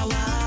なは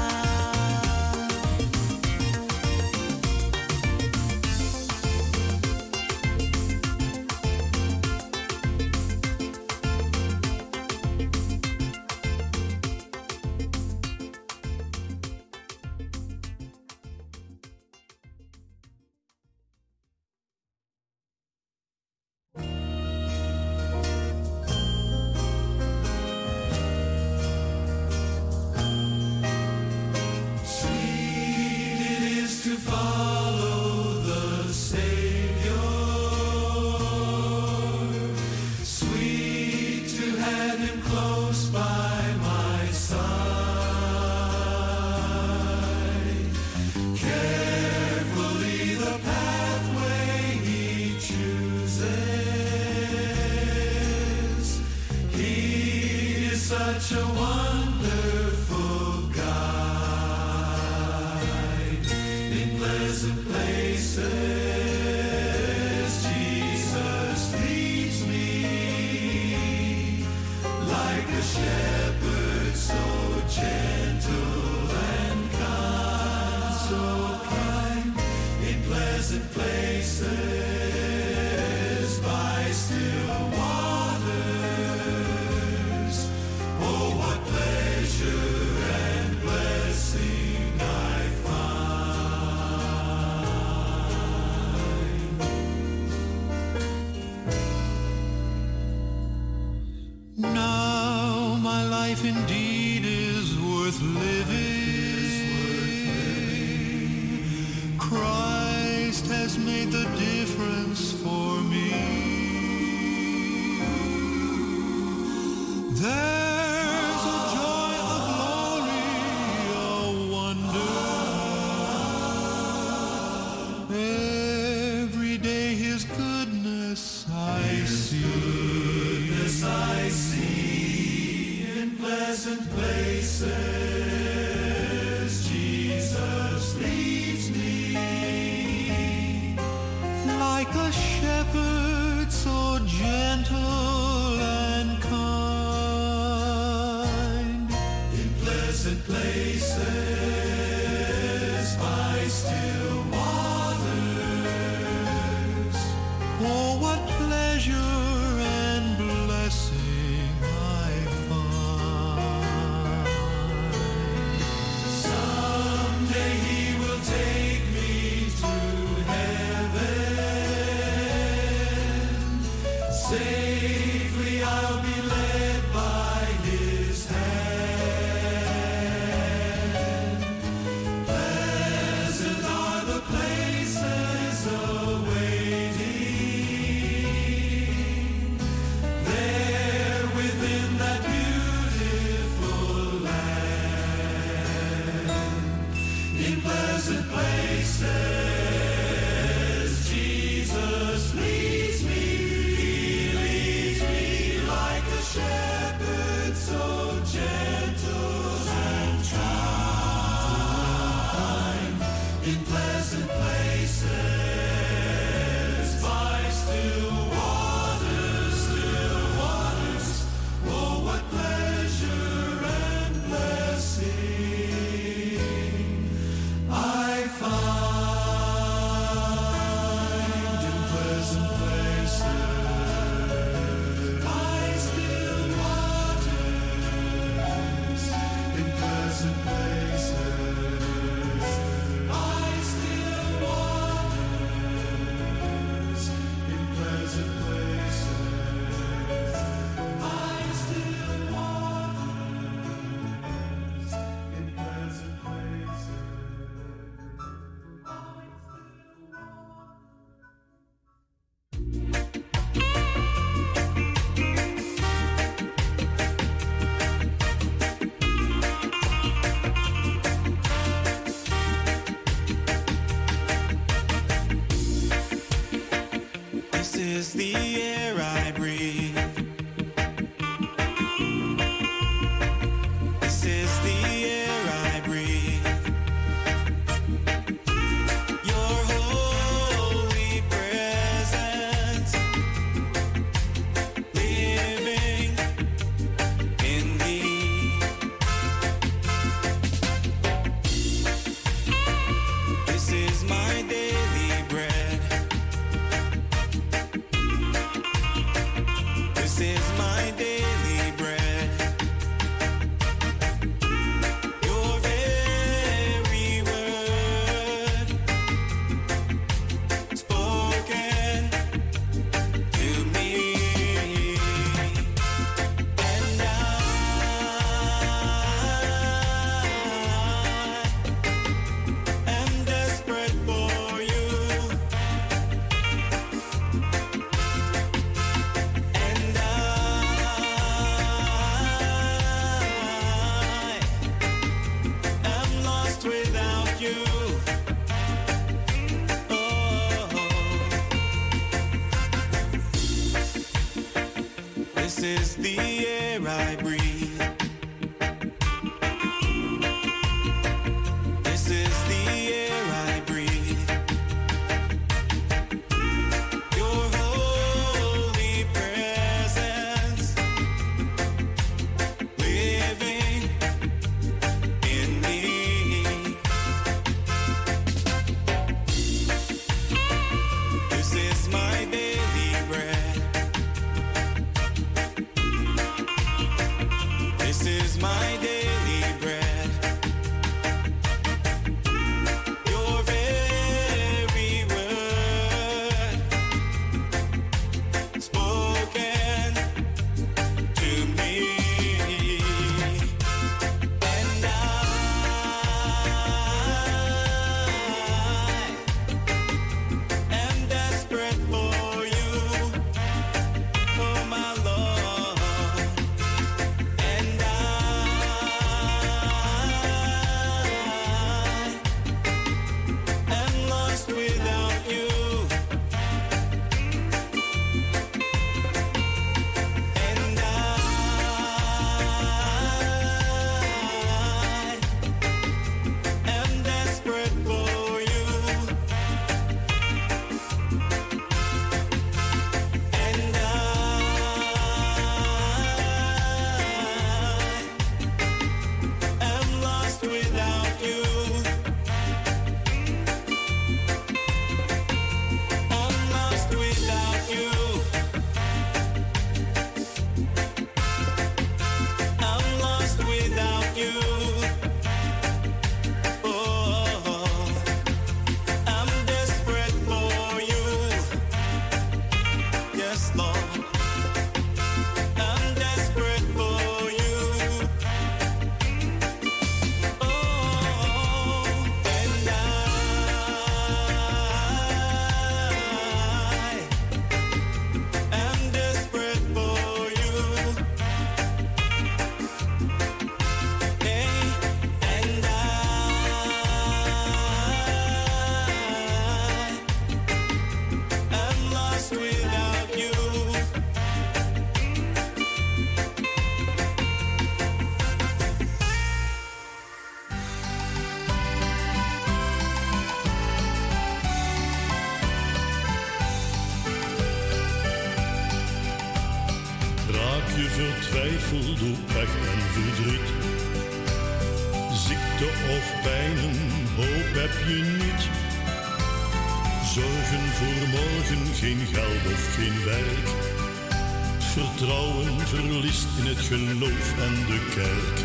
verliest in het geloof en de kerk.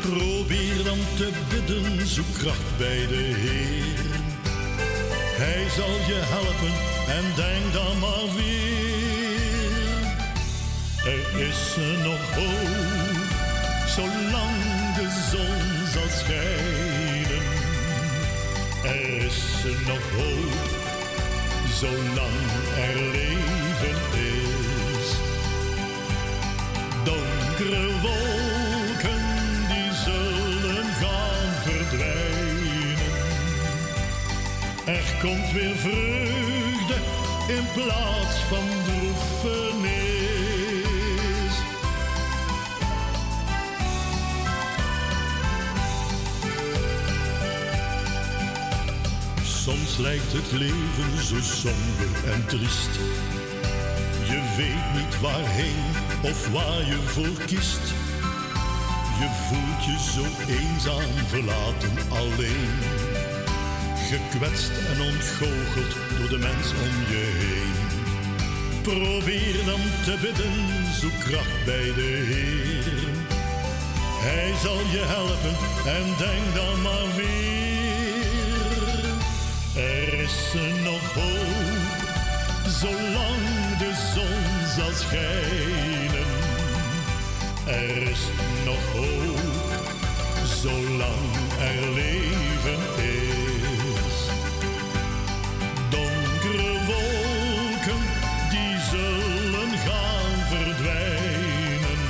Probeer dan te bidden, zoek kracht bij de Heer. Hij zal je helpen en denk dan maar weer. Er is nog hoop, zolang de zon zal schijnen. Er is nog hoop, zolang er leven is. donkere wolken die zullen gaan verdwijnen. Er komt weer vreugde in plaats van droefenis. Soms lijkt het leven zo somber en triest. Je weet niet waarheen of waar je voor kiest. Je voelt je zo eenzaam, verlaten, alleen. Gekwetst en ontgoocheld door de mens om je heen. Probeer dan te bidden, zoek kracht bij de Heer. Hij zal je helpen en denk dan maar weer. Er is nog hoop, zolang de zon zal schijnen er is nog hoop, zolang er leven is. Donkere wolken, die zullen gaan verdwijnen.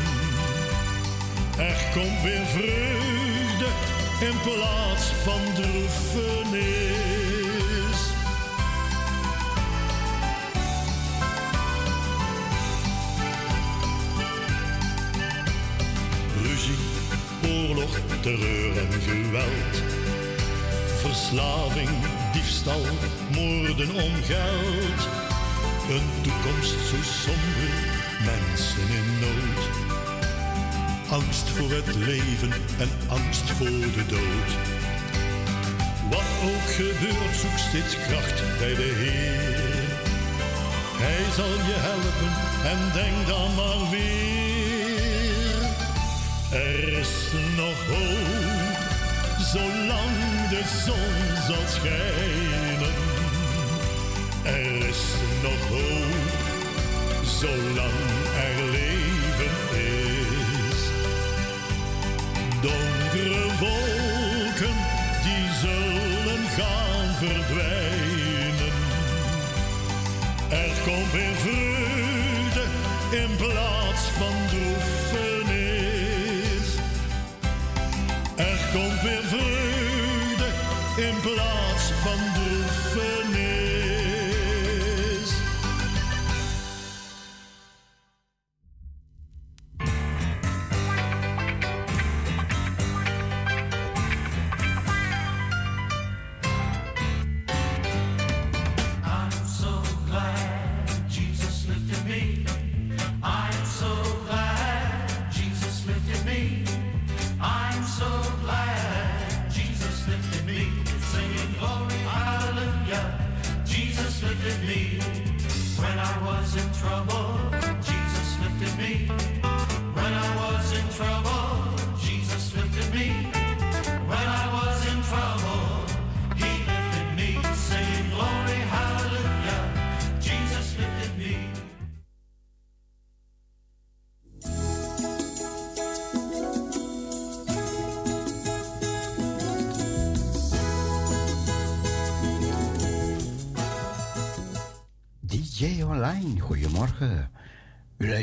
Er komt weer vreugde in plaats van droefenis. Terreur en geweld. Verslaving, diefstal, moorden om geld. Een toekomst zo somber, mensen in nood. Angst voor het leven en angst voor de dood. Wat ook gebeurt, zoek steeds kracht bij de Heer. Hij zal je helpen en denk dan maar weer. Er is nog zolang de zon zal schijnen. Er is nog hoop, zolang er leven is. Donkere wolken, die zullen gaan verdwijnen. Er komt weer vreugde in plaats in plaats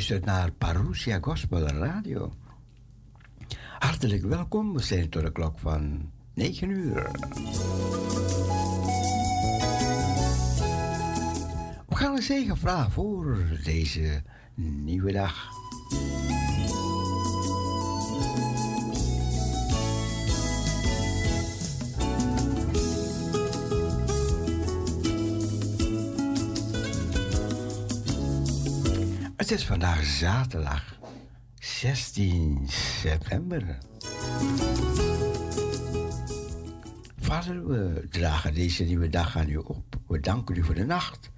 luistert naar Parousia Gospel Radio. Hartelijk welkom, we zijn tot de klok van 9 uur. We gaan een zegen vragen voor deze nieuwe dag. Het is vandaag zaterdag 16 september. Vader, we dragen deze nieuwe dag aan u op. We danken u voor de nacht.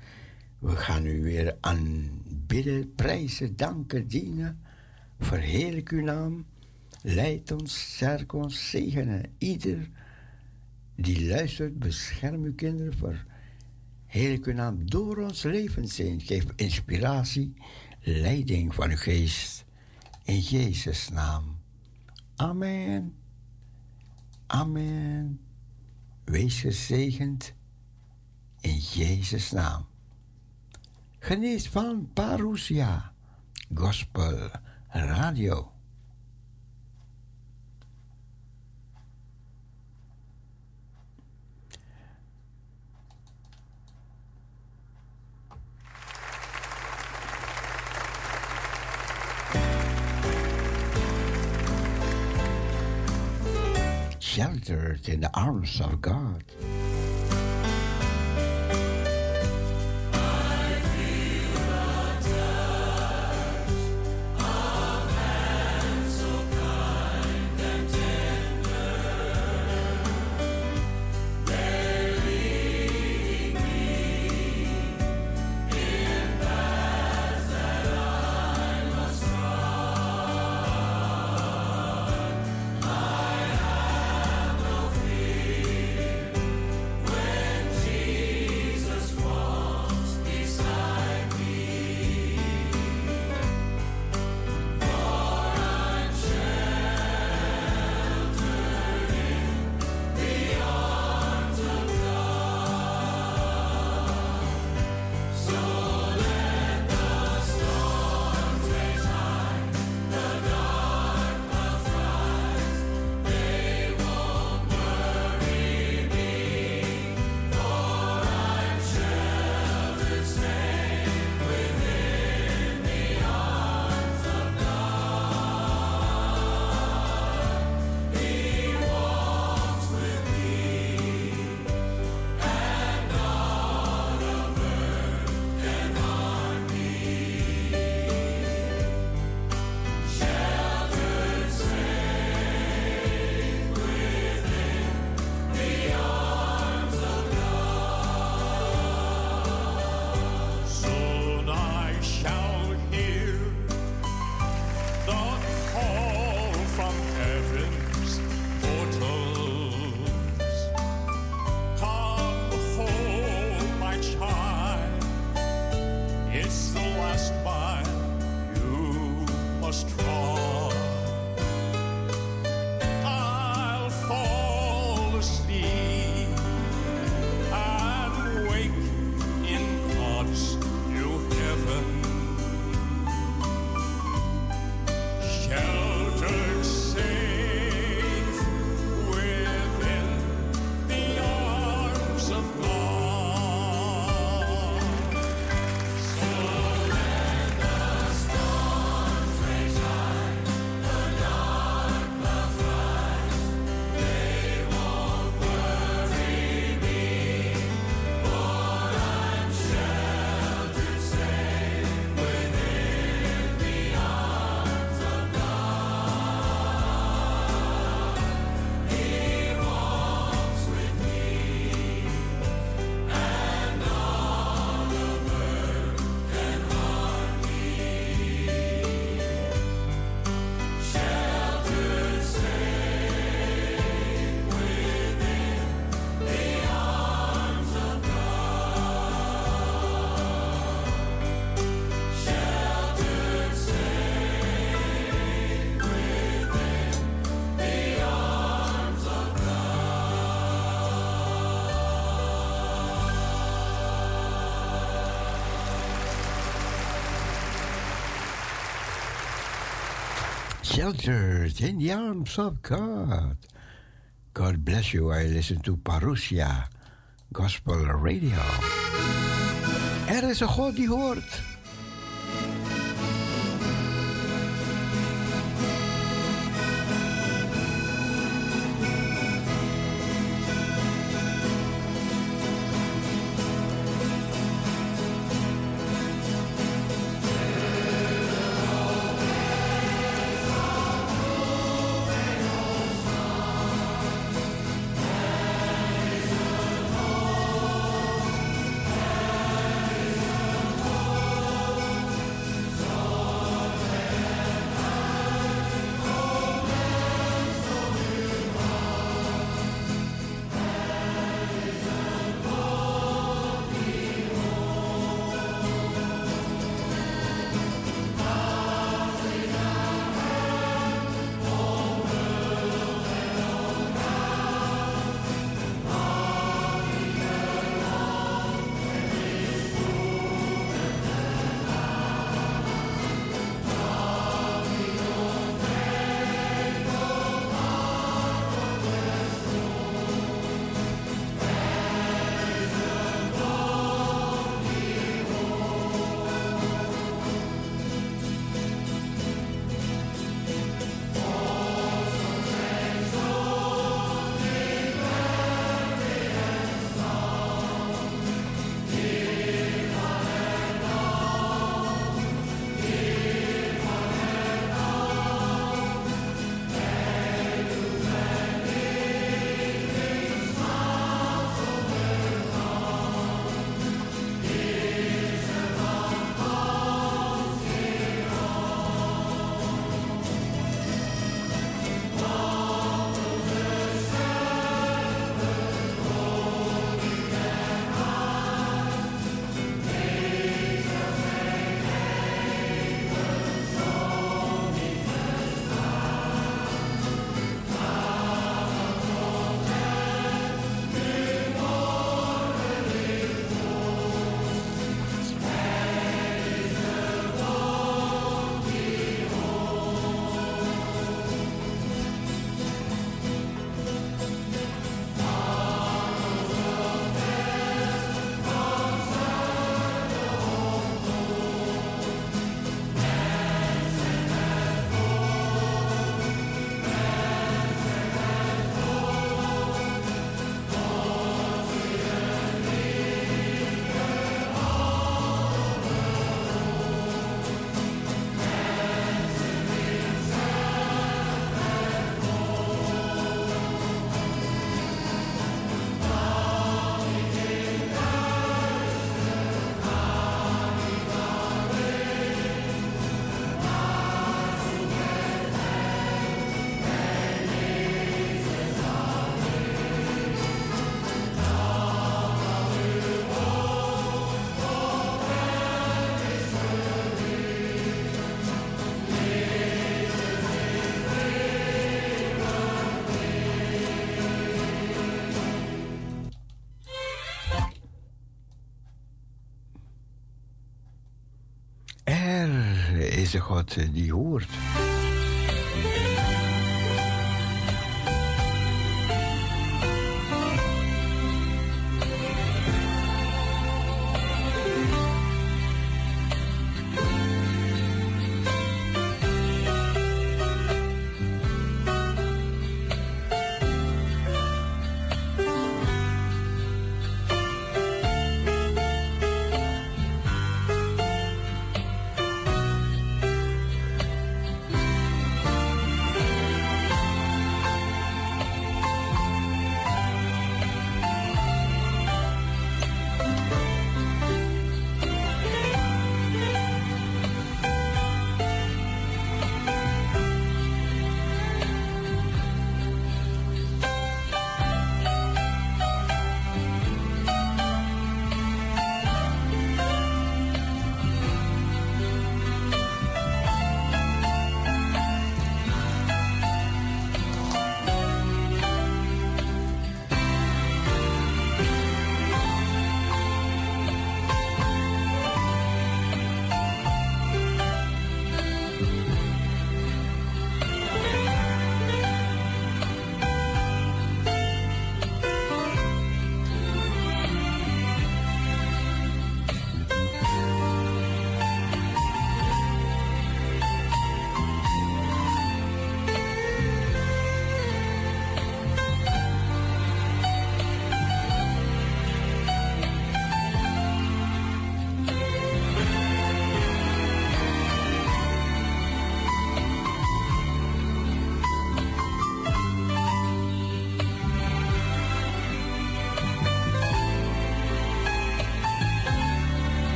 We gaan u weer aanbidden, prijzen, danken, dienen. Verheerlijk uw naam. Leid ons, sterk ons, zegenen. Ieder die luistert, bescherm uw kinderen. Verheerlijk uw naam door ons leven zijn. Geef inspiratie, leiding van uw geest. In Jezus' naam. Amen. Amen. Wees gezegend in Jezus' naam. Geniet van Parousia Gospel Radio. Sheltered in the arms of God. Sheltered in the arms of God. God bless you. I listen to Parousia Gospel Radio. Er is een God die hoort. Deze God die hoort.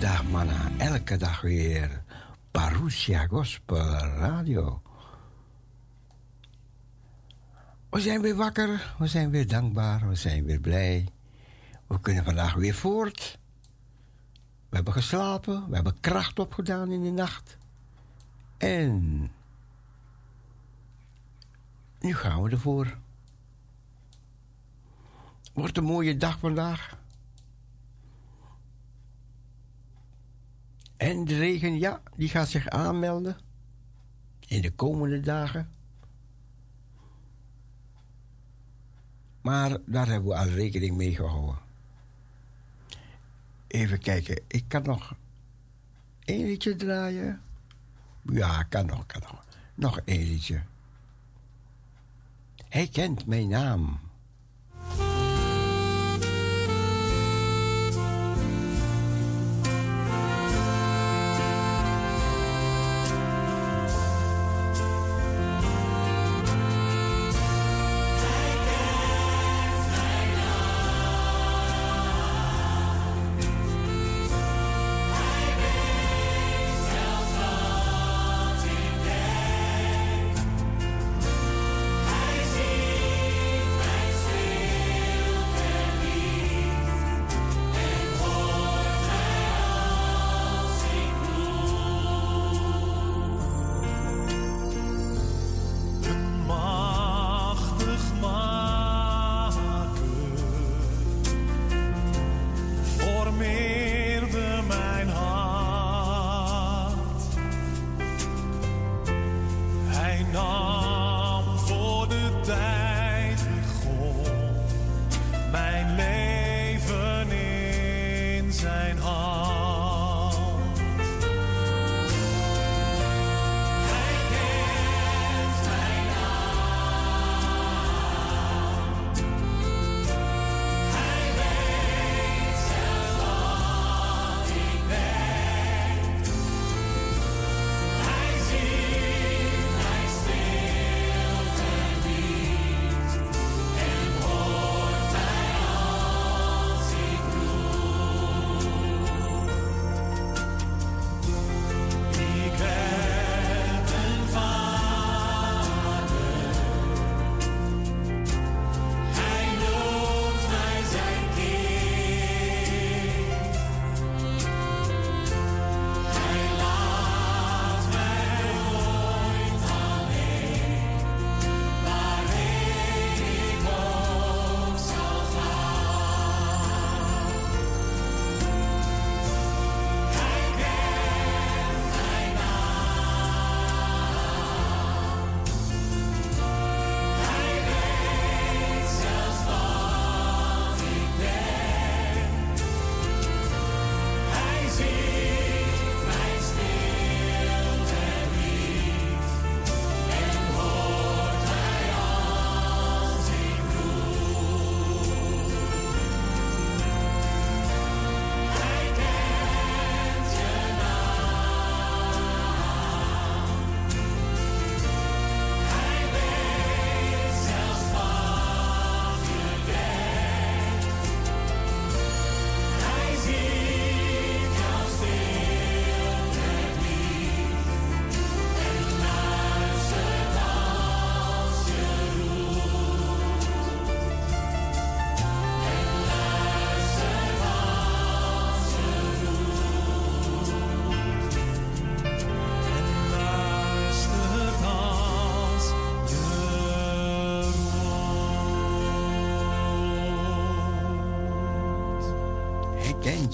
Dag, manna. Elke dag weer. Parousia Gospel Radio. We zijn weer wakker. We zijn weer dankbaar. We zijn weer blij. We kunnen vandaag weer voort. We hebben geslapen. We hebben kracht opgedaan in de nacht. En nu gaan we ervoor. Wordt een mooie dag vandaag. En de regen, ja, die gaat zich aanmelden in de komende dagen. Maar daar hebben we al rekening mee gehouden. Even kijken, ik kan nog één liedje draaien. Ja, kan nog, kan nog. Nog één liedje. Hij kent mijn naam.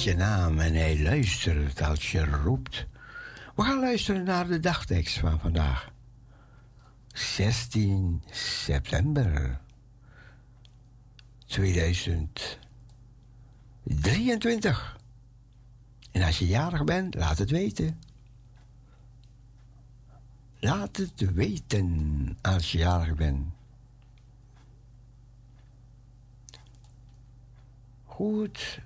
Je naam en hij luistert als je roept. We gaan luisteren naar de dagtekst van vandaag. 16 september 2023. En als je jarig bent, laat het weten. Laat het weten als je jarig bent. Goed.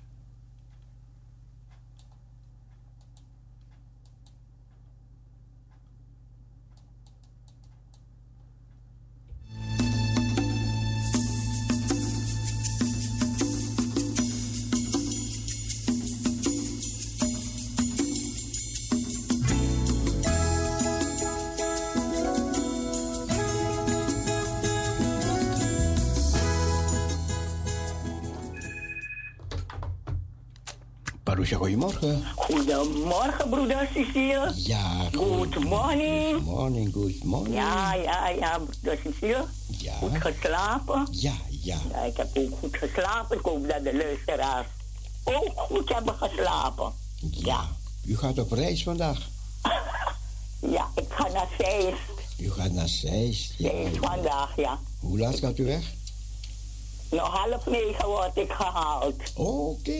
Marusha, goedemorgen. Goedemorgen, broeder Cecile. Ja, Good morning. Good morning, good morning. Ja, ja, ja, broeder Cecile. Ja. Goed geslapen. Ja, ja. Ja, ik heb ook goed geslapen. Ik hoop dat de luisteraars ook goed hebben geslapen. Ja. U gaat op reis vandaag. Ja, ik ga naar Zeist. U gaat naar Zeist. Ja. Zeist vandaag, ja. Hoe laat gaat u weg? Nog half negen word ik gehaald. Oké.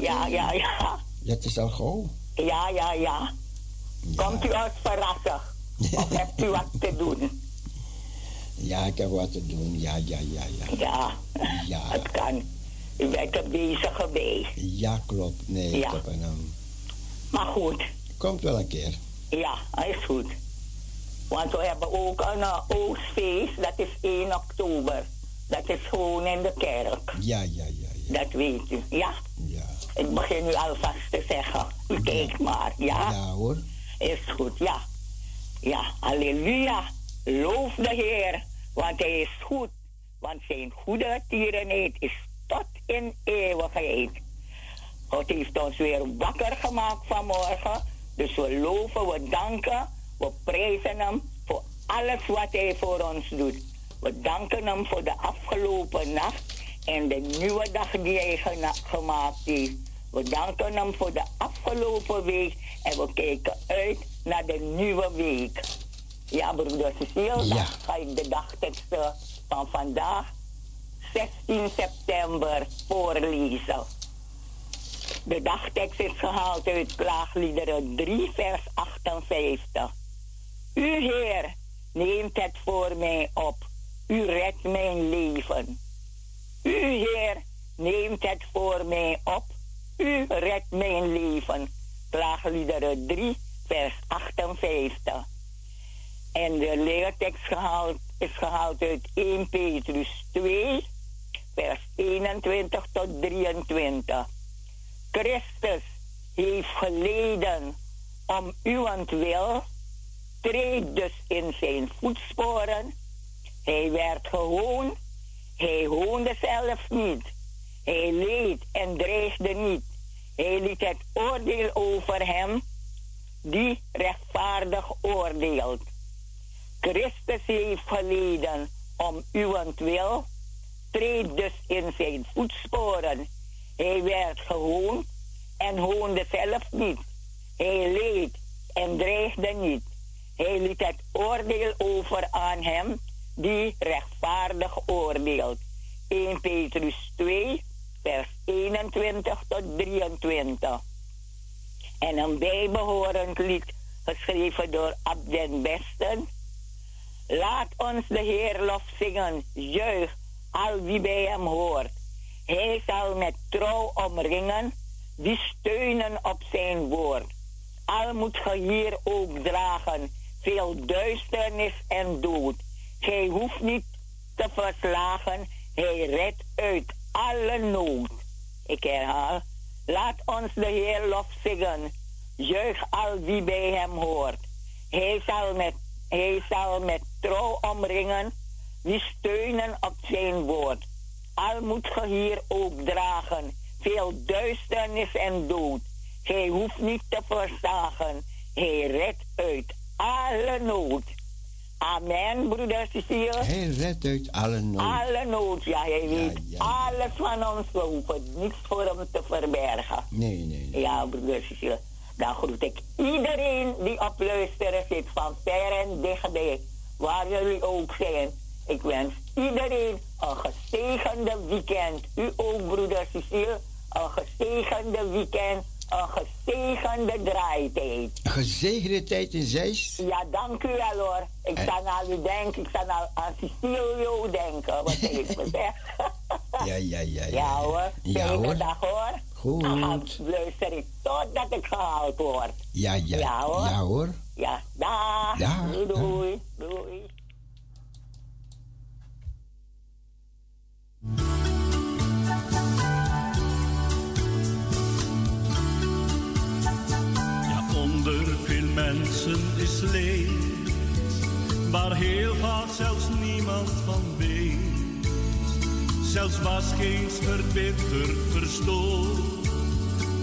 Ja, ja, ja. Dat is al gauw. Ja, ja, ja. Komt u ons verrassen? Of hebt u wat te doen? Ja, ik heb wat te doen. Ja, ja, ja, ja. Ja, Ja, het kan. U bent op deze geweest. ja klopt. Nee, ik Ja. heb een... um, Maar goed, komt wel een keer. ja, is goed. Want we hebben ook een uh, oostfeest, dat is 1 oktober. Dat is gewoon in de kerk. Ja, ja, ja, ja. Dat weet u, ja? Ja, Ik begin nu alvast te zeggen. U kijkt maar, ja? ja hoor. Is goed, ja. Ja, halleluja. Loof de Heer, want Hij is goed. Want zijn goede tierenheid is tot in eeuwigheid. God heeft ons weer wakker gemaakt vanmorgen. Dus we loven, we danken, we prijzen Hem voor alles wat Hij voor ons doet. We danken Hem voor de afgelopen nacht en de nieuwe dag die Hij gemaakt heeft. We danken Hem voor de afgelopen week en we kijken uit naar de nieuwe week. Ja, broeder Cecile, Ja. dan ga ik de dagteksten van vandaag, 16 september, voorlezen. De dagtekst is gehaald uit Klaagliederen 3, vers 58. U, Heer, neemt het voor mij op. U redt mijn leven. U, Heer, neemt het voor mij op. U redt mijn leven. Klaagliederen 3, vers 58. En de leertekst gehaald, is gehaald uit 1 Petrus 2, vers 21 tot 23. Christus heeft geleden om uwentwil, treed dus in zijn voetsporen. Hij werd gehoond, hij hoonde zelf niet. Hij leed en dreigde niet. Hij liet het oordeel over hem die rechtvaardig oordeelt. Christus heeft geleden om uwentwil, treed dus in zijn voetsporen. Hij werd gehoond en hoonde zelf niet. Hij leed en dreigde niet. Hij liet het oordeel over aan hem die rechtvaardig oordeelt. 1 Petrus 2, vers 21 tot 23. En een bijbehorend lied geschreven door Abden Besten. Laat ons de Heer lof zingen, juich al wie bij hem hoort. Hij zal met trouw omringen, die steunen op zijn woord. Al moet ge hier ook dragen, veel duisternis en dood. Gij hoeft niet te verslagen, hij redt uit alle nood. Ik herhaal, laat ons de Heer lof zingen, juich al wie bij hem hoort. Hij zal met, hij zal met trouw omringen, die steunen op zijn woord. Al moet ge hier ook dragen, veel duisternis en dood. Gij hoeft niet te verzagen, hij redt uit alle nood. Amen, broeder Cecile. Hij redt uit alle nood. Alle nood, ja, hij weet ja, ja. alles van ons. We hoeven niets voor hem te verbergen. Nee, nee, nee. Ja, broeder Cecile. Dan groet ik iedereen die op luisteren zit, van ver en dichtbij, waar jullie ook zijn. Ik wens iedereen een gezegende weekend. U ook, broeder Cecile, een gezegende weekend, een gezegende draaitijd. Een gezegende tijd in Zeist. Ja, dank u wel hoor. Ik sta aan u denken, ik sta aan, aan Cecilio denken, wat heeft me zegt. Ja, ja, ja. Ja, Ja hoor, Ja hoor. dag hoor. Goed. Dan luister ik totdat ik gehaald word. Ja, ja. Ja, hoor. Ja hoor. Ja, dag. Dag. Doei, doei. Doei. Waar heel vaak zelfs niemand van weet. Zelfs was geen verbitterd verstoord,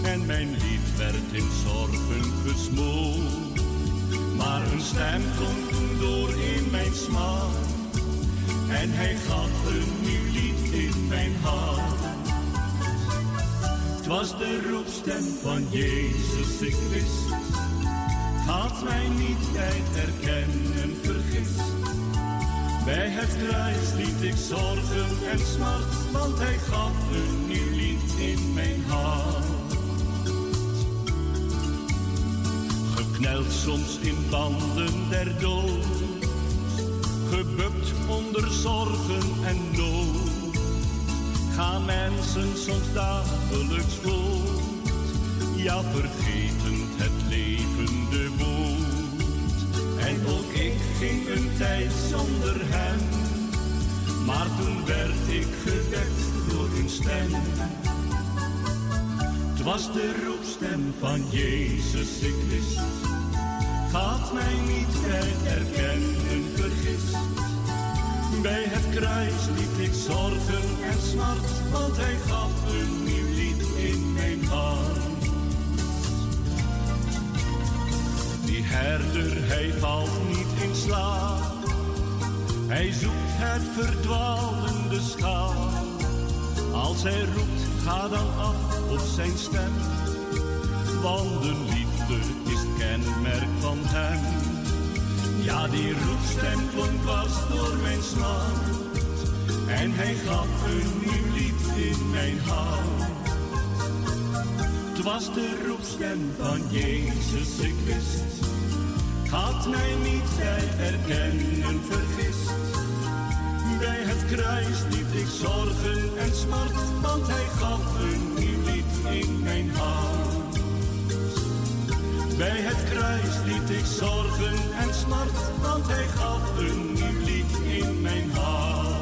en mijn lied werd in zorgen gesmoord. Maar een stem klonk door in mijn smaak en hij gaf een nieuw lied in mijn hart. Het was de roepstem van Jezus, ik wist, had mij niet bij herkennen vergist. Bij het kruis liet ik zorgen en smart, want hij gaf een nieuw lied in mijn hart. Gekneld soms in banden der dood, gebukt onder zorgen en nood. Gaan mensen soms dagelijks voort, ja vergetend het woord. Ook ik ging een tijd zonder hem, maar toen werd ik gewekt door een stem. Het was de roepstem van Jezus, ik wist, gaat mij niet herkennen vergist. Bij het kruis liet ik zorgen en smart, want hij gaf een nieuw lied in mijn hart. Herder, hij valt niet in slaap. Hij zoekt het verdwalende schaap. Als hij roept, ga dan af op zijn stem. Want de liefde is het kenmerk van hem. Ja, die roepstem klonk was door mijn smart. En hij gaf een nieuw lied in mijn hart. Het was de roepstem van Jezus, ik. Had mij niet bij herkennen vergist. Bij het kruis liet ik zorgen en smart, want hij gaf een nieuw lied in mijn hart. Bij het kruis liet ik zorgen en smart, want hij gaf een nieuw lied in mijn hart.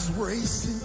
Was racing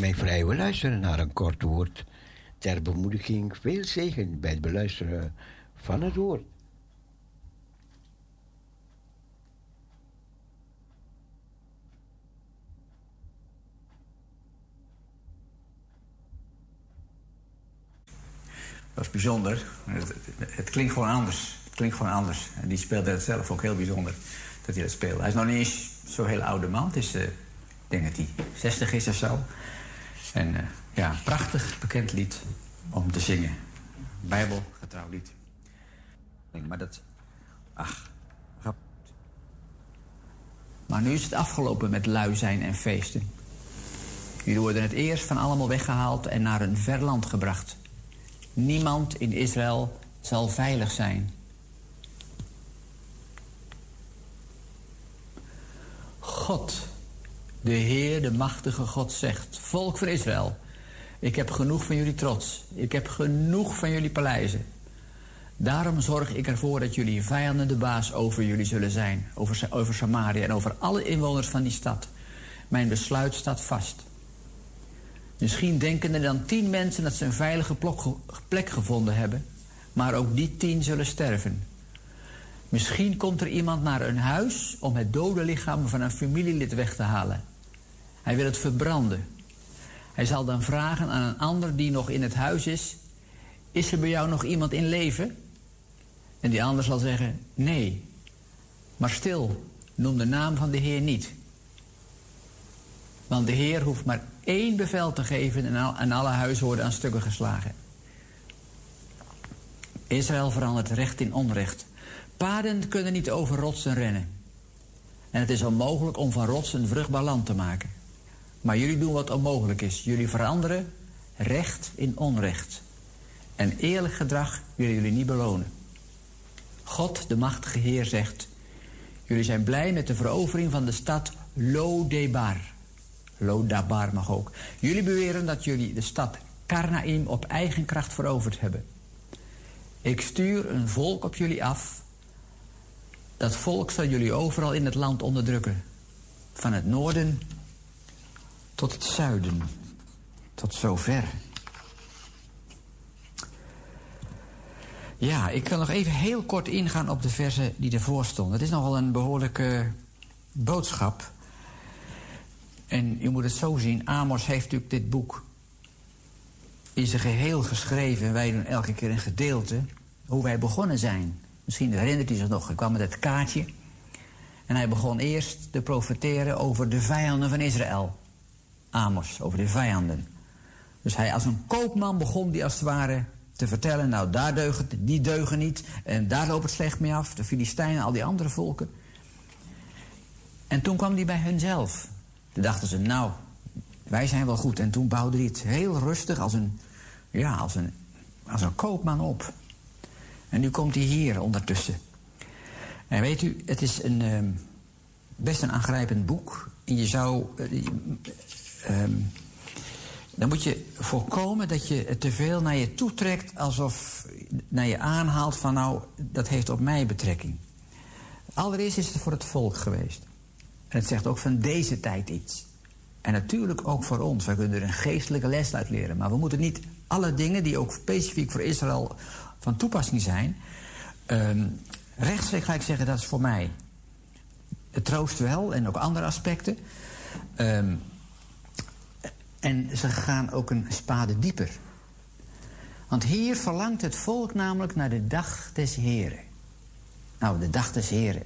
mij vrij. We luisteren naar een kort woord ter bemoediging. Veel zegen bij het beluisteren van het woord. Dat is bijzonder. Het, het- klinkt gewoon anders. Het klinkt gewoon anders. En die speelde het zelf ook heel bijzonder dat hij dat speelde. Hij is nog niet eens zo'n hele oude man. Het is, eh, ik denk dat hij 60 is of zo. En eh, ja, prachtig bekend lied om te zingen. Bijbelgetrouw lied. Maar dat... Ach. Maar nu is het afgelopen met lui zijn en feesten. Jullie worden het eerst van allemaal weggehaald en naar een ver land gebracht. Niemand in Israël zal veilig zijn. God, de Heer, de machtige God zegt: Volk van Israël, ik heb genoeg van jullie trots. Ik heb genoeg van jullie paleizen. Daarom zorg ik ervoor dat jullie vijanden de baas over jullie zullen zijn. Over, over Samaria en over alle inwoners van die stad. Mijn besluit staat vast. Misschien denken er dan tien mensen dat ze een veilige plek gevonden hebben. Maar ook die tien zullen sterven. Misschien komt er iemand naar een huis om het dode lichaam van een familielid weg te halen. Hij wil het verbranden. Hij zal dan vragen aan een ander die nog in het huis is: Is er bij jou nog iemand in leven? En die ander zal zeggen: Nee. Maar stil, noem de naam van de Heer niet. Want de Heer hoeft maar één bevel te geven en, al, en alle huizen worden aan stukken geslagen. Israël verandert recht in onrecht. Paden kunnen niet over rotsen rennen. En het is onmogelijk om van rotsen vruchtbaar land te maken. Maar jullie doen wat onmogelijk is. Jullie veranderen recht in onrecht. En eerlijk gedrag willen jullie niet belonen. God, de machtige Heer, zegt... Jullie zijn blij met de verovering van de stad Lodebar. Lodabar mag ook. Jullie beweren dat jullie de stad Karnaim op eigen kracht veroverd hebben. Ik stuur een volk op jullie af. Dat volk zal jullie overal in het land onderdrukken. Van het noorden tot het zuiden. Tot zover. Ja, ik kan nog even heel kort ingaan op de versen die ervoor stonden. Het is nogal een behoorlijke boodschap. En je moet het zo zien, Amos heeft natuurlijk dit boek in zijn geheel geschreven. En wij doen elke keer een gedeelte hoe wij begonnen zijn. Misschien herinnert u zich nog, ik kwam met het kaartje. En hij begon eerst te profeteren over de vijanden van Israël. Amos, over de vijanden. Dus hij als een koopman begon die als het ware te vertellen... nou, daar deugen, die deugen niet en daar loopt het slecht mee af. De Filistijnen, al die andere volken. En toen kwam hij bij hunzelf. Toen dachten ze, nou, wij zijn wel goed. En toen bouwde hij het heel rustig als een, ja, als een, als een koopman op. En nu komt hij hier ondertussen. En weet u, het is een, uh, best een aangrijpend boek. En je zou... Uh, um, dan moet je voorkomen dat je het te veel naar je toe trekt... alsof naar je aanhaalt van nou, dat heeft op mij betrekking. Allereerst is het voor het volk geweest. En het zegt ook van deze tijd iets. En natuurlijk ook voor ons. Wij kunnen er een geestelijke les uit leren. Maar we moeten niet alle dingen die ook specifiek voor Israël van toepassing zijn... Um, rechtstreeks ga ik zeggen, dat is voor mij. Het troost wel en ook andere aspecten. Um, en ze gaan ook een spade dieper. Want hier verlangt het volk namelijk naar de dag des Heren. Nou, de dag des Heren.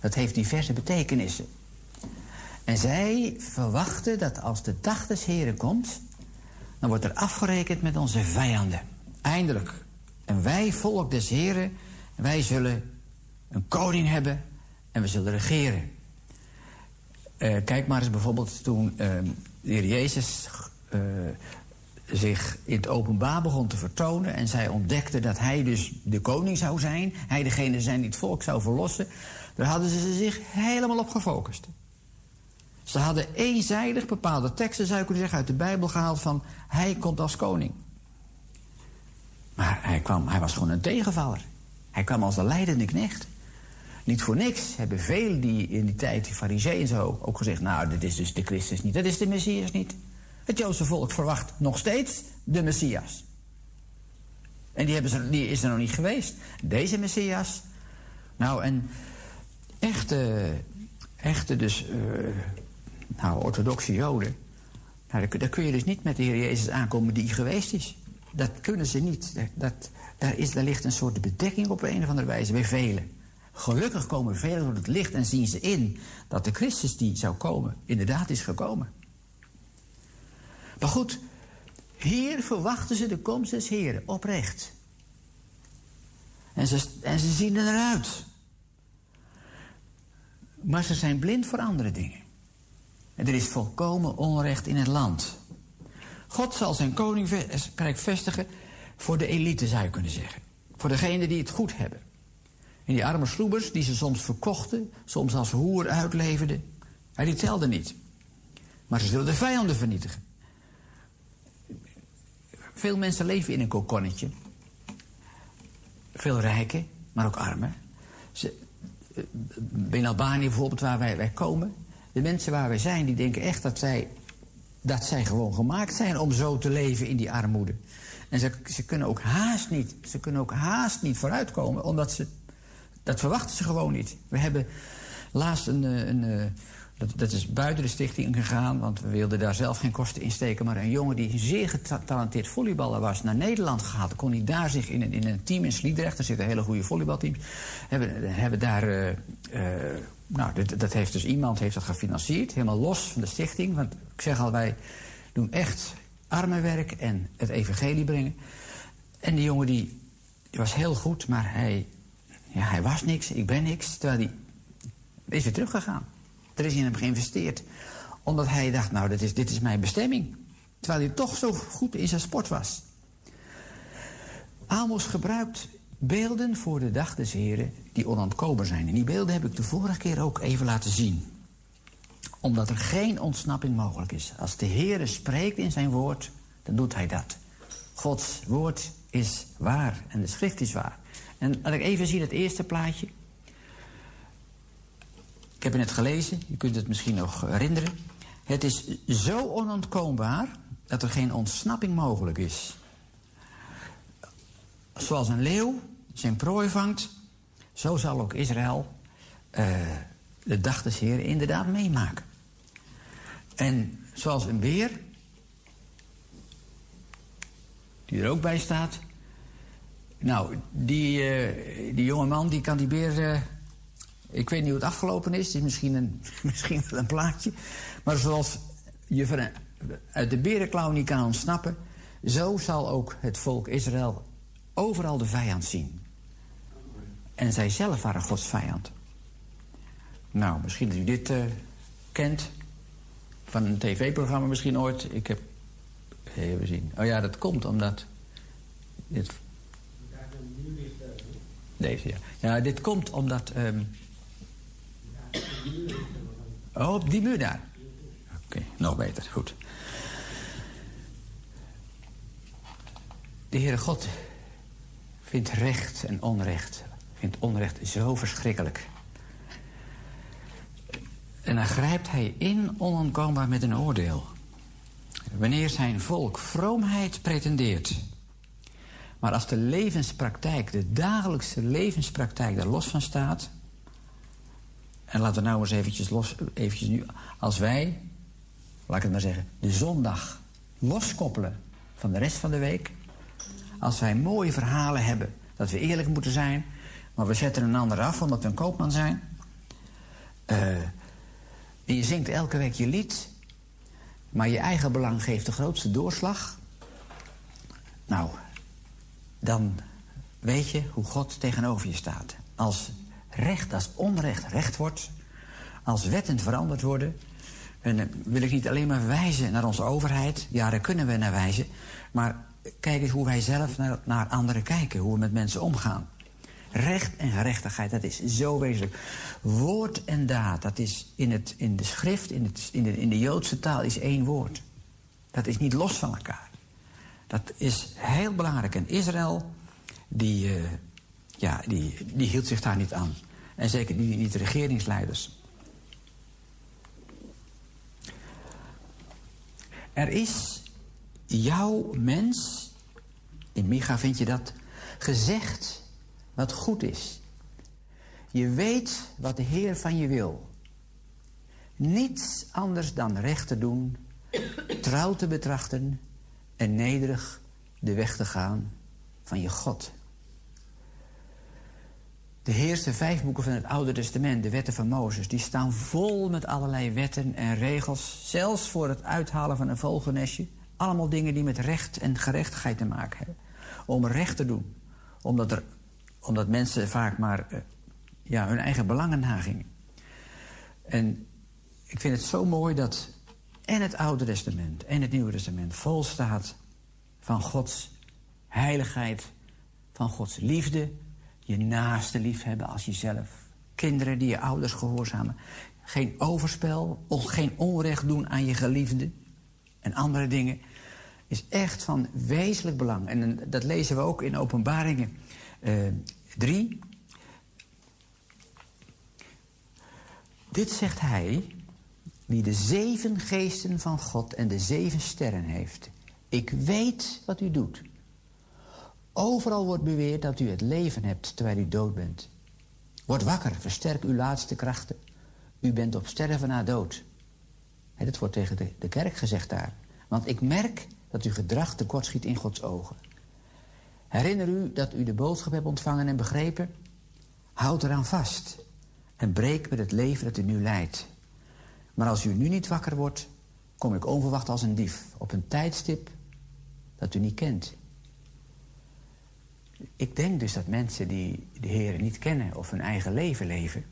Dat heeft diverse betekenissen. En zij verwachten dat als de dag des Heren komt... dan wordt er afgerekend met onze vijanden. Eindelijk. En wij, volk des Heren, wij zullen een koning hebben en we zullen regeren. Uh, kijk maar eens bijvoorbeeld toen uh, de heer Jezus uh, zich in het openbaar begon te vertonen... en zij ontdekte dat hij dus de koning zou zijn... hij degene zijn die het volk zou verlossen... daar hadden ze zich helemaal op gefocust. Ze hadden eenzijdig bepaalde teksten, zou ik kunnen zeggen... uit de Bijbel gehaald van hij komt als koning. Maar hij, kwam, hij was gewoon een tegenvaller. Hij kwam als de leidende knecht. Niet voor niks hebben velen die in die tijd, die fariseeën zo, ook gezegd... nou, dit is dus de Christus niet, dat is de Messias niet. Het Joodse volk verwacht nog steeds de Messias. En die, hebben ze, is er nog niet geweest. Deze Messias. Nou, en echte, echte dus, uh, nou, orthodoxe Joden... Nou, daar, kun je dus niet met de Heer Jezus aankomen die geweest is. Dat kunnen ze niet. Dat, daar, is, daar ligt een soort bedekking op een of andere wijze bij velen. Gelukkig komen velen door het licht en zien ze in dat de Christus die zou komen inderdaad is gekomen. Maar goed, hier verwachten ze de komst des Heren oprecht. En ze, en ze zien eruit. Maar ze zijn blind voor andere dingen. En er is volkomen onrecht in het land. God zal zijn koninkrijk vestigen voor de elite, zou je kunnen zeggen. Voor degenen die het goed hebben. En die arme sloebers die ze soms verkochten, soms als hoer uitleverden, die telden niet. Maar ze zullen de vijanden vernietigen. Veel mensen leven in een kokonnetje. Veel rijken, maar ook armen. Ze, in Albanië bijvoorbeeld, waar wij, wij komen... de mensen waar wij zijn, die denken echt dat zij, dat zij gewoon gemaakt zijn... om zo te leven in die armoede. En ze, ze kunnen ook haast niet, ze kunnen ook haast niet vooruitkomen... omdat ze dat verwachten ze gewoon niet. We hebben laatst een... Eh, een, eh, dat, dat, is buiten de stichting gegaan, want we wilden daar zelf geen kosten in steken. Maar een jongen die zeer getalenteerd volleyballer was, naar Nederland gehaald. Kon hij daar zich in een, in een team in Sliedrecht, er zitten hele goede volleybalteams. Hebben, hebben daar. Uh, nou, dat, dat, heeft dus iemand heeft dat gefinancierd, helemaal los van de stichting. Want ik zeg al, wij doen echt armenwerk en het evangelie brengen. En die jongen die was heel goed, maar hij Ja, hij was niks, ik ben niks. Terwijl hij is weer teruggegaan. Er is in hem geïnvesteerd. Omdat hij dacht, nou, dit is, dit is mijn bestemming. Terwijl hij toch zo goed in zijn sport was. Amos gebruikt beelden voor de dag des Heren die onontkoombaar zijn. En die beelden heb ik de vorige keer ook even laten zien. Omdat er geen ontsnapping mogelijk is. Als de Heere spreekt in zijn woord, dan doet hij dat. Gods woord is waar en de schrift is waar. En laat ik even zien het eerste plaatje. Ik heb het net gelezen, je kunt het misschien nog herinneren. Het is zo onontkoombaar dat er geen ontsnapping mogelijk is. Zoals een leeuw zijn prooi vangt, zo zal ook Israël uh, de dag des Heren inderdaad meemaken. En zoals een beer, die er ook bij staat. Nou, die, uh, die jonge man die kan die beer. Uh, ik weet niet hoe het afgelopen is. Is misschien een, misschien wel een plaatje. Maar zoals je van een, uit de berenklauw niet kan ontsnappen. Zo zal ook het volk Israël overal de vijand zien. En zij zelf waren Gods vijand. Nou, misschien dat u dit kent. Van een tv-programma misschien ooit. Ik heb... Even zien. Oh ja, dat komt omdat... Dit... Deze, ja. Ja, dit komt omdat... Um... Oh, op die muur daar. Oké, nog beter. Goed. De Heere God vindt recht en onrecht. Vindt onrecht zo verschrikkelijk. En dan grijpt hij in onontkoombaar met een oordeel. Wanneer zijn volk vroomheid pretendeert. Maar als de levenspraktijk, de dagelijkse levenspraktijk daar los van staat. En laten we nou eens eventjes los, eventjes nu, als wij, laat ik het maar zeggen, de zondag loskoppelen van de rest van de week. Als wij mooie verhalen hebben, dat we eerlijk moeten zijn, maar we zetten een ander af omdat we een koopman zijn. Uh, en je zingt elke week je lied, maar je eigen belang geeft de grootste doorslag. Nou, dan weet je hoe God tegenover je staat. Als recht, als onrecht recht wordt, als wetten veranderd worden. En dan wil ik niet alleen maar wijzen naar onze overheid. Ja, daar kunnen we naar wijzen. Maar kijk eens hoe wij zelf naar, naar anderen kijken. Hoe we met mensen omgaan. Recht en gerechtigheid, dat is zo wezenlijk. Woord en daad, dat is in, het, in de schrift, in, het, in, de, in de Joodse taal, is één woord. Dat is niet los van elkaar. Dat is heel belangrijk. En Israël, die, uh, ja, die, die hield zich daar niet aan. En zeker niet, niet de regeringsleiders. Er is jouw mens, in Micha vind je dat, gezegd wat goed is. Je weet wat de Heer van je wil. Niets anders dan recht te doen, trouw te betrachten en nederig de weg te gaan van je God. De eerste vijf boeken van het Oude Testament, de wetten van Mozes, die staan vol met allerlei wetten en regels, zelfs voor het uithalen van een vogelnestje. Allemaal dingen die met recht en gerechtigheid te maken hebben. Om recht te doen, omdat, er, omdat mensen vaak maar uh, ja, hun eigen belangen nagingen. En ik vind het zo mooi dat en het Oude Testament en het Nieuwe Testament vol staat van Gods heiligheid, van Gods liefde, je naaste liefhebben als jezelf, kinderen die je ouders gehoorzamen, geen overspel, geen onrecht doen aan je geliefde en andere dingen, is echt van wezenlijk belang. En dat lezen we ook in Openbaringen uh, 3. Dit zegt hij, die de zeven geesten van God en de zeven sterren heeft. Ik weet wat u doet. Overal wordt beweerd dat u het leven hebt terwijl u dood bent. Word wakker, versterk uw laatste krachten. U bent op sterven na dood. He, dat wordt tegen de, de kerk gezegd daar. Want ik merk dat uw gedrag tekortschiet in Gods ogen. Herinner u dat u de boodschap hebt ontvangen en begrepen? Houd eraan vast en breek met het leven dat u nu leidt. Maar als u nu niet wakker wordt, kom ik onverwacht als een dief op een tijdstip dat u niet kent. ik denk dus dat mensen die de Heer niet kennen of hun eigen leven leven,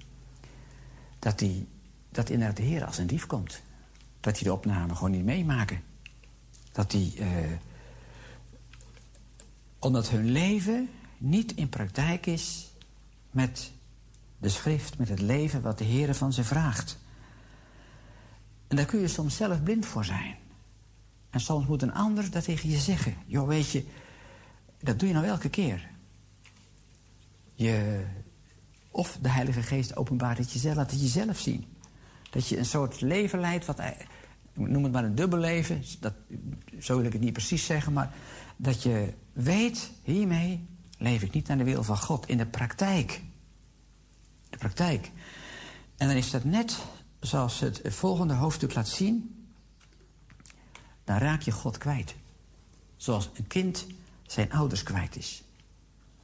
dat, die, dat inderdaad de Heer als een dief komt. Dat die de opname gewoon niet meemaken. Dat die, eh, omdat hun leven niet in praktijk is met de schrift, met het leven wat de Heer van ze vraagt. En daar kun je soms zelf blind voor zijn. En soms moet een ander dat tegen je zeggen. Joh, weet je, dat doe je nou elke keer. Je, of de Heilige Geest openbaart het jezelf, laat het jezelf zien. Dat je een soort leven leidt, wat, noem het maar een dubbel leven. Dat, zo wil ik het niet precies zeggen, maar dat je weet, hiermee leef ik niet naar de wil van God in de praktijk. De praktijk. En dan is dat net zoals het volgende hoofdstuk laat zien. Dan raak je God kwijt. Zoals een kind zijn ouders kwijt is.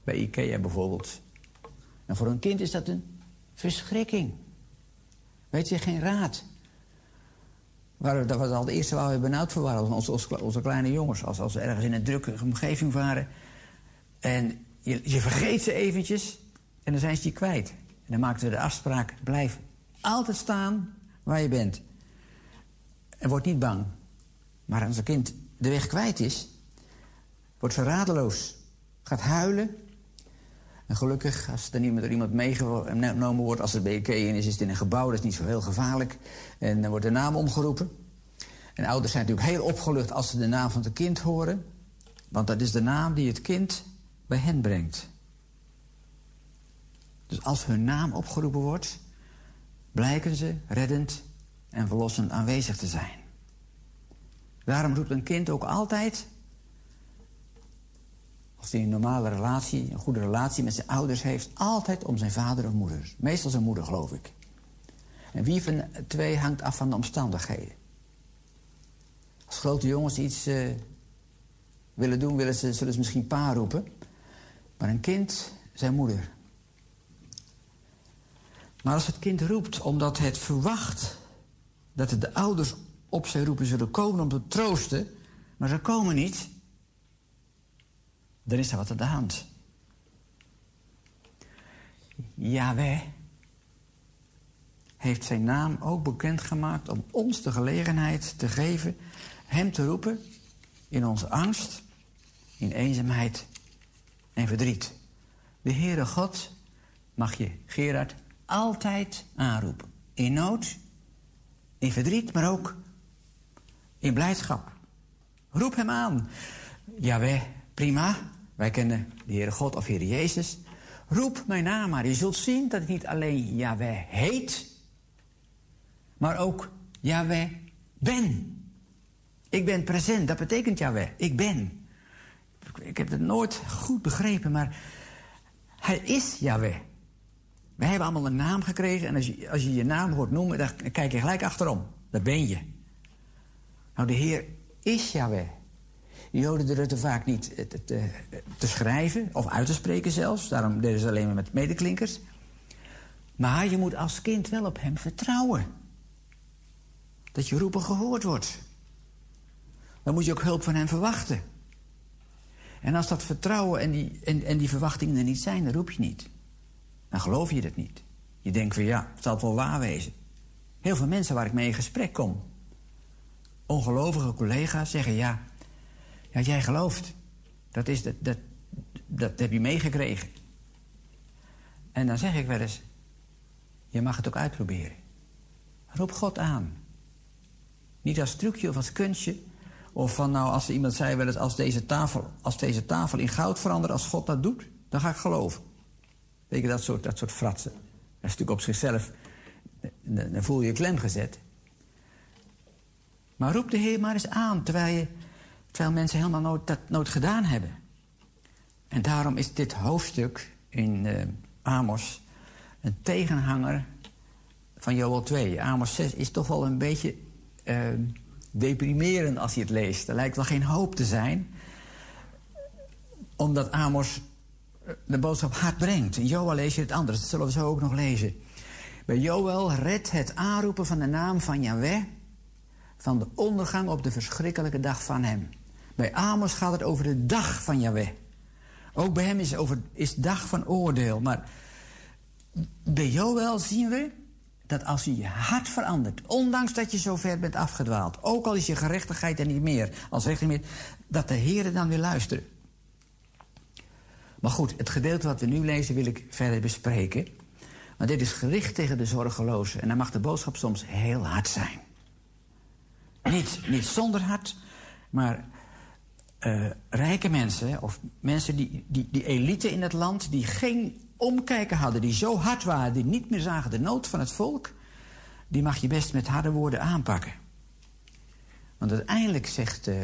Bij Ikea bijvoorbeeld. En voor een kind is dat een verschrikking. Weet je, geen raad. Waar, dat was al het eerste waar we benauwd voor waren. Onze, onze, kleine jongens. Als, als ze ergens in een drukke omgeving waren. En je, je vergeet ze eventjes. En dan zijn ze je kwijt. En dan maakten we de afspraak. Blijf altijd staan waar je bent. En word niet bang. Maar als een kind de weg kwijt is, wordt ze radeloos. Gaat huilen. En gelukkig, als er niet met iemand meegenomen wordt, als het bij in is, is het in een gebouw, dat is niet zo heel gevaarlijk. En dan wordt de naam omgeroepen. En ouders zijn natuurlijk heel opgelucht als ze de naam van het kind horen. Want dat is de naam die het kind bij hen brengt. Dus als hun naam opgeroepen wordt, blijken ze reddend en verlossend aanwezig te zijn. Daarom roept een kind ook altijd, als hij een normale relatie, een goede relatie met zijn ouders heeft, altijd om zijn vader of moeder. Meestal zijn moeder, geloof ik. En wie van de twee hangt af van de omstandigheden. Als grote jongens iets uh, willen doen, willen ze, zullen ze misschien pa roepen. Maar een kind, zijn moeder. Maar als het kind roept omdat het verwacht dat de ouders op zijn roepen zullen komen om te troosten, maar ze komen niet, dan is er wat aan de hand. Yahweh heeft zijn naam ook bekendgemaakt om ons de gelegenheid te geven hem te roepen in onze angst, in eenzaamheid en verdriet. De Heere God mag je, Gerard, altijd aanroepen. In nood, in verdriet, maar ook in blijdschap. Roep hem aan. Jawel, prima. Wij kennen de Heere God of Heere Jezus. Roep mijn naam maar. Je zult zien dat ik niet alleen Yahweh heet, maar ook Yahweh ben. Ik ben present, dat betekent Yahweh. Ik ben. Ik heb het nooit goed begrepen, maar hij is Yahweh. Wij hebben allemaal een naam gekregen en als je als je, je naam hoort noemen, dan kijk je gelijk achterom. Dat ben je. Nou, de Heer is Yahweh. De Joden het vaak niet te, te, te, schrijven of uit te spreken zelfs. Daarom deden ze alleen maar met medeklinkers. Maar je moet als kind wel op hem vertrouwen. Dat je roepen gehoord wordt. Dan moet je ook hulp van hem verwachten. En als dat vertrouwen en die, en, en die verwachtingen er niet zijn, dan roep je niet. Dan geloof je dat niet. Je denkt van ja, het zal wel waar wezen. Heel veel mensen waar ik mee in gesprek kom, ongelovige collega's, zeggen ja, ja jij gelooft. Dat, is, dat, dat, dat heb je meegekregen. En dan zeg ik wel eens, je mag het ook uitproberen. Roep God aan. Niet als trucje of als kunstje. Of van nou, als iemand zei wel eens, als deze tafel, als deze tafel in goud verandert, als God dat doet, dan ga ik geloven. Weet je, dat soort, dat soort fratsen. Dat is natuurlijk op zichzelf, dan voel je je klem gezet. Maar roep de Heer maar eens aan, terwijl, je, terwijl mensen helemaal nooit, dat nooit gedaan hebben. En daarom is dit hoofdstuk in uh, Amos een tegenhanger van Joel 2. Amos 6 is toch wel een beetje uh, deprimerend als je het leest. Er lijkt wel geen hoop te zijn. Omdat Amos de boodschap hard brengt. In Joel lees je het anders, dat zullen we zo ook nog lezen. Bij Joel redt het aanroepen van de naam van Yahweh van de ondergang op de verschrikkelijke dag van hem. Bij Amos gaat het over de dag van Yahweh. Ook bij hem is, over, is dag van oordeel. Maar bij Joël zien we dat als je je hart verandert, ondanks dat je zo ver bent afgedwaald, ook al is je gerechtigheid er niet meer, als recht meer, dat de Heer dan weer luistert. Maar goed, het gedeelte wat we nu lezen wil ik verder bespreken. Maar dit is gericht tegen de zorgelozen. En dan mag de boodschap soms heel hard zijn. Niet, niet zonder hart, maar uh, rijke mensen, of mensen die, die, die elite in het land, die geen omkijken hadden, die zo hard waren, die niet meer zagen de nood van het volk, die mag je best met harde woorden aanpakken. Want uiteindelijk zegt, uh,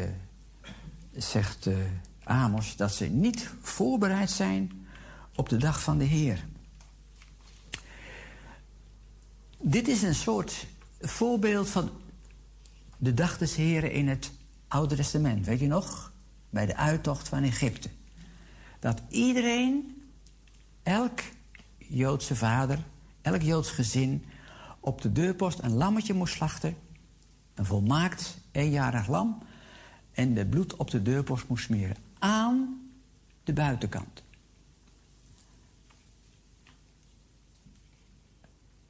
zegt uh, Amos dat ze niet voorbereid zijn op de dag van de Heer. Dit is een soort voorbeeld van de dag des Heren in het Oude Testament. Weet je nog? Bij de uittocht van Egypte. Dat iedereen, elk Joodse vader, elk Joods gezin... op de deurpost een lammetje moest slachten. Een volmaakt eenjarig lam. En de bloed op de deurpost moest smeren. Aan de buitenkant.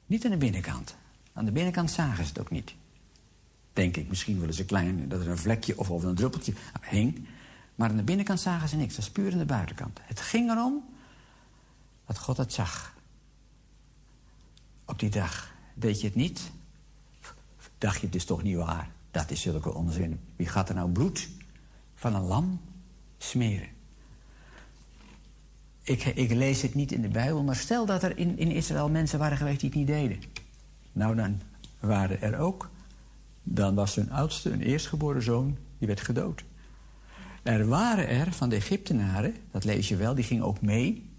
Niet aan de binnenkant. Aan de binnenkant zagen ze het ook niet. Denk ik, misschien willen ze klein, dat er een vlekje of, of een druppeltje hing. Maar aan de binnenkant zagen ze niks, dat is puur aan de buitenkant. Het ging erom dat God het zag. Op die dag deed je het niet. Dacht je, het is toch niet waar. Dat is zulke onzin. Wie gaat er nou bloed van een lam smeren? Ik, ik, lees het niet in de Bijbel, maar stel dat er in, in Israël mensen waren geweest die het niet deden. Nou, dan waren er ook. Dan was hun oudste, een eerstgeboren zoon, die werd gedood. Er waren er van de Egyptenaren, dat lees je wel, die gingen ook mee.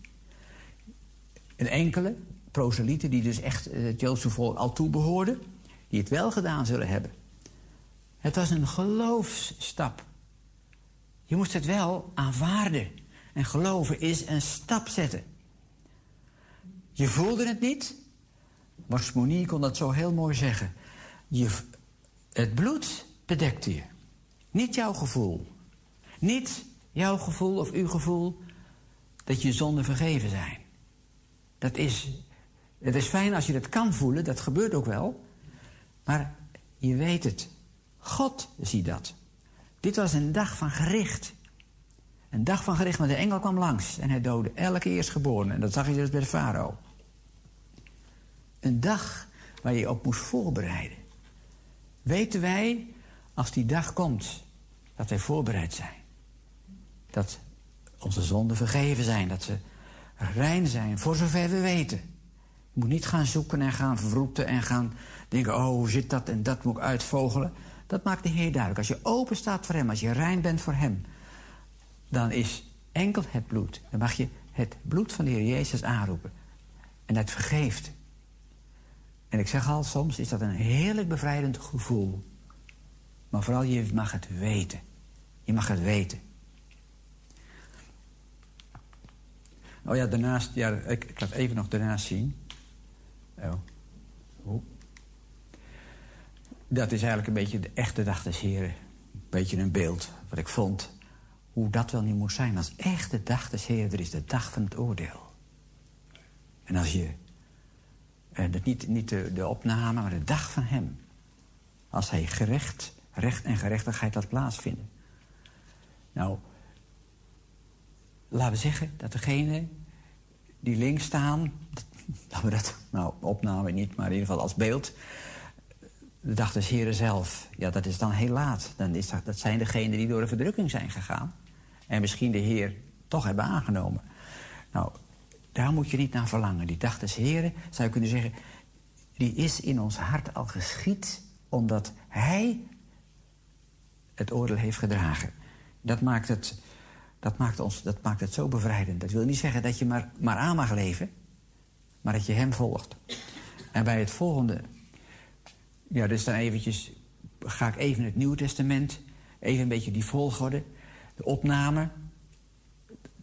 Een enkele proselieten die dus echt het Joodse volk al toebehoorden, die het wel gedaan zullen hebben. Het was een geloofsstap. Je moest het wel aanvaarden. En geloven is een stap zetten. Je voelde het niet. Max Monier kon dat zo heel mooi zeggen. Je, het bloed bedekte je. Niet jouw gevoel. Niet jouw gevoel of uw gevoel dat je zonden vergeven zijn. Dat is, het is fijn als je dat kan voelen, dat gebeurt ook wel. Maar je weet het. God ziet dat. Dit was een dag van gericht. Een dag van gericht, maar de engel kwam langs en hij doodde elke eerstgeborene. En dat zag je dus bij de farao. Een dag waar je op moest voorbereiden. Weten wij, als die dag komt, dat wij voorbereid zijn. Dat onze zonden vergeven zijn, dat ze rein zijn, voor zover we weten. Je moet niet gaan zoeken en gaan vervroeten en gaan denken... oh, hoe zit dat en dat moet ik uitvogelen. Dat maakt de Heer duidelijk. Als je open staat voor Hem, als je rein bent voor Hem dan is enkel het bloed. Dan mag je het bloed van de Heer Jezus aanroepen. En dat vergeeft. En ik zeg al, soms is dat een heerlijk bevrijdend gevoel. Maar vooral, je mag het weten. Je mag het weten. Oh ja, daarnaast, ja, ik, ik laat even nog daarnaast zien. Oh. Dat is eigenlijk een beetje de echte dag des Heren. Een beetje een beeld wat ik vond hoe dat wel niet moet zijn. Als echt de dag des Heer er is, de dag van het oordeel. En als je, eh, niet, niet de, de opname, maar de dag van hem. Als hij gerecht, recht en gerechtigheid laat plaatsvinden. Nou, laten we zeggen dat degene die links staan... laten we dat, nou, opname niet, maar in ieder geval als beeld... de dag des Heren zelf, ja, dat is dan heel laat. Dan is dat, dat zijn degenen die door de verdrukking zijn gegaan en misschien de Heer toch hebben aangenomen. Nou, daar moet je niet naar verlangen. Die dag des Heren, zou je kunnen zeggen... die is in ons hart al geschied... omdat Hij het oordeel heeft gedragen. Dat maakt het, dat maakt ons, dat maakt het zo bevrijdend. Dat wil niet zeggen dat je maar, maar aan mag leven... maar dat je Hem volgt. En bij het volgende... Ja, dus dan eventjes... ga ik even het Nieuwe Testament... even een beetje die volgorde de opname.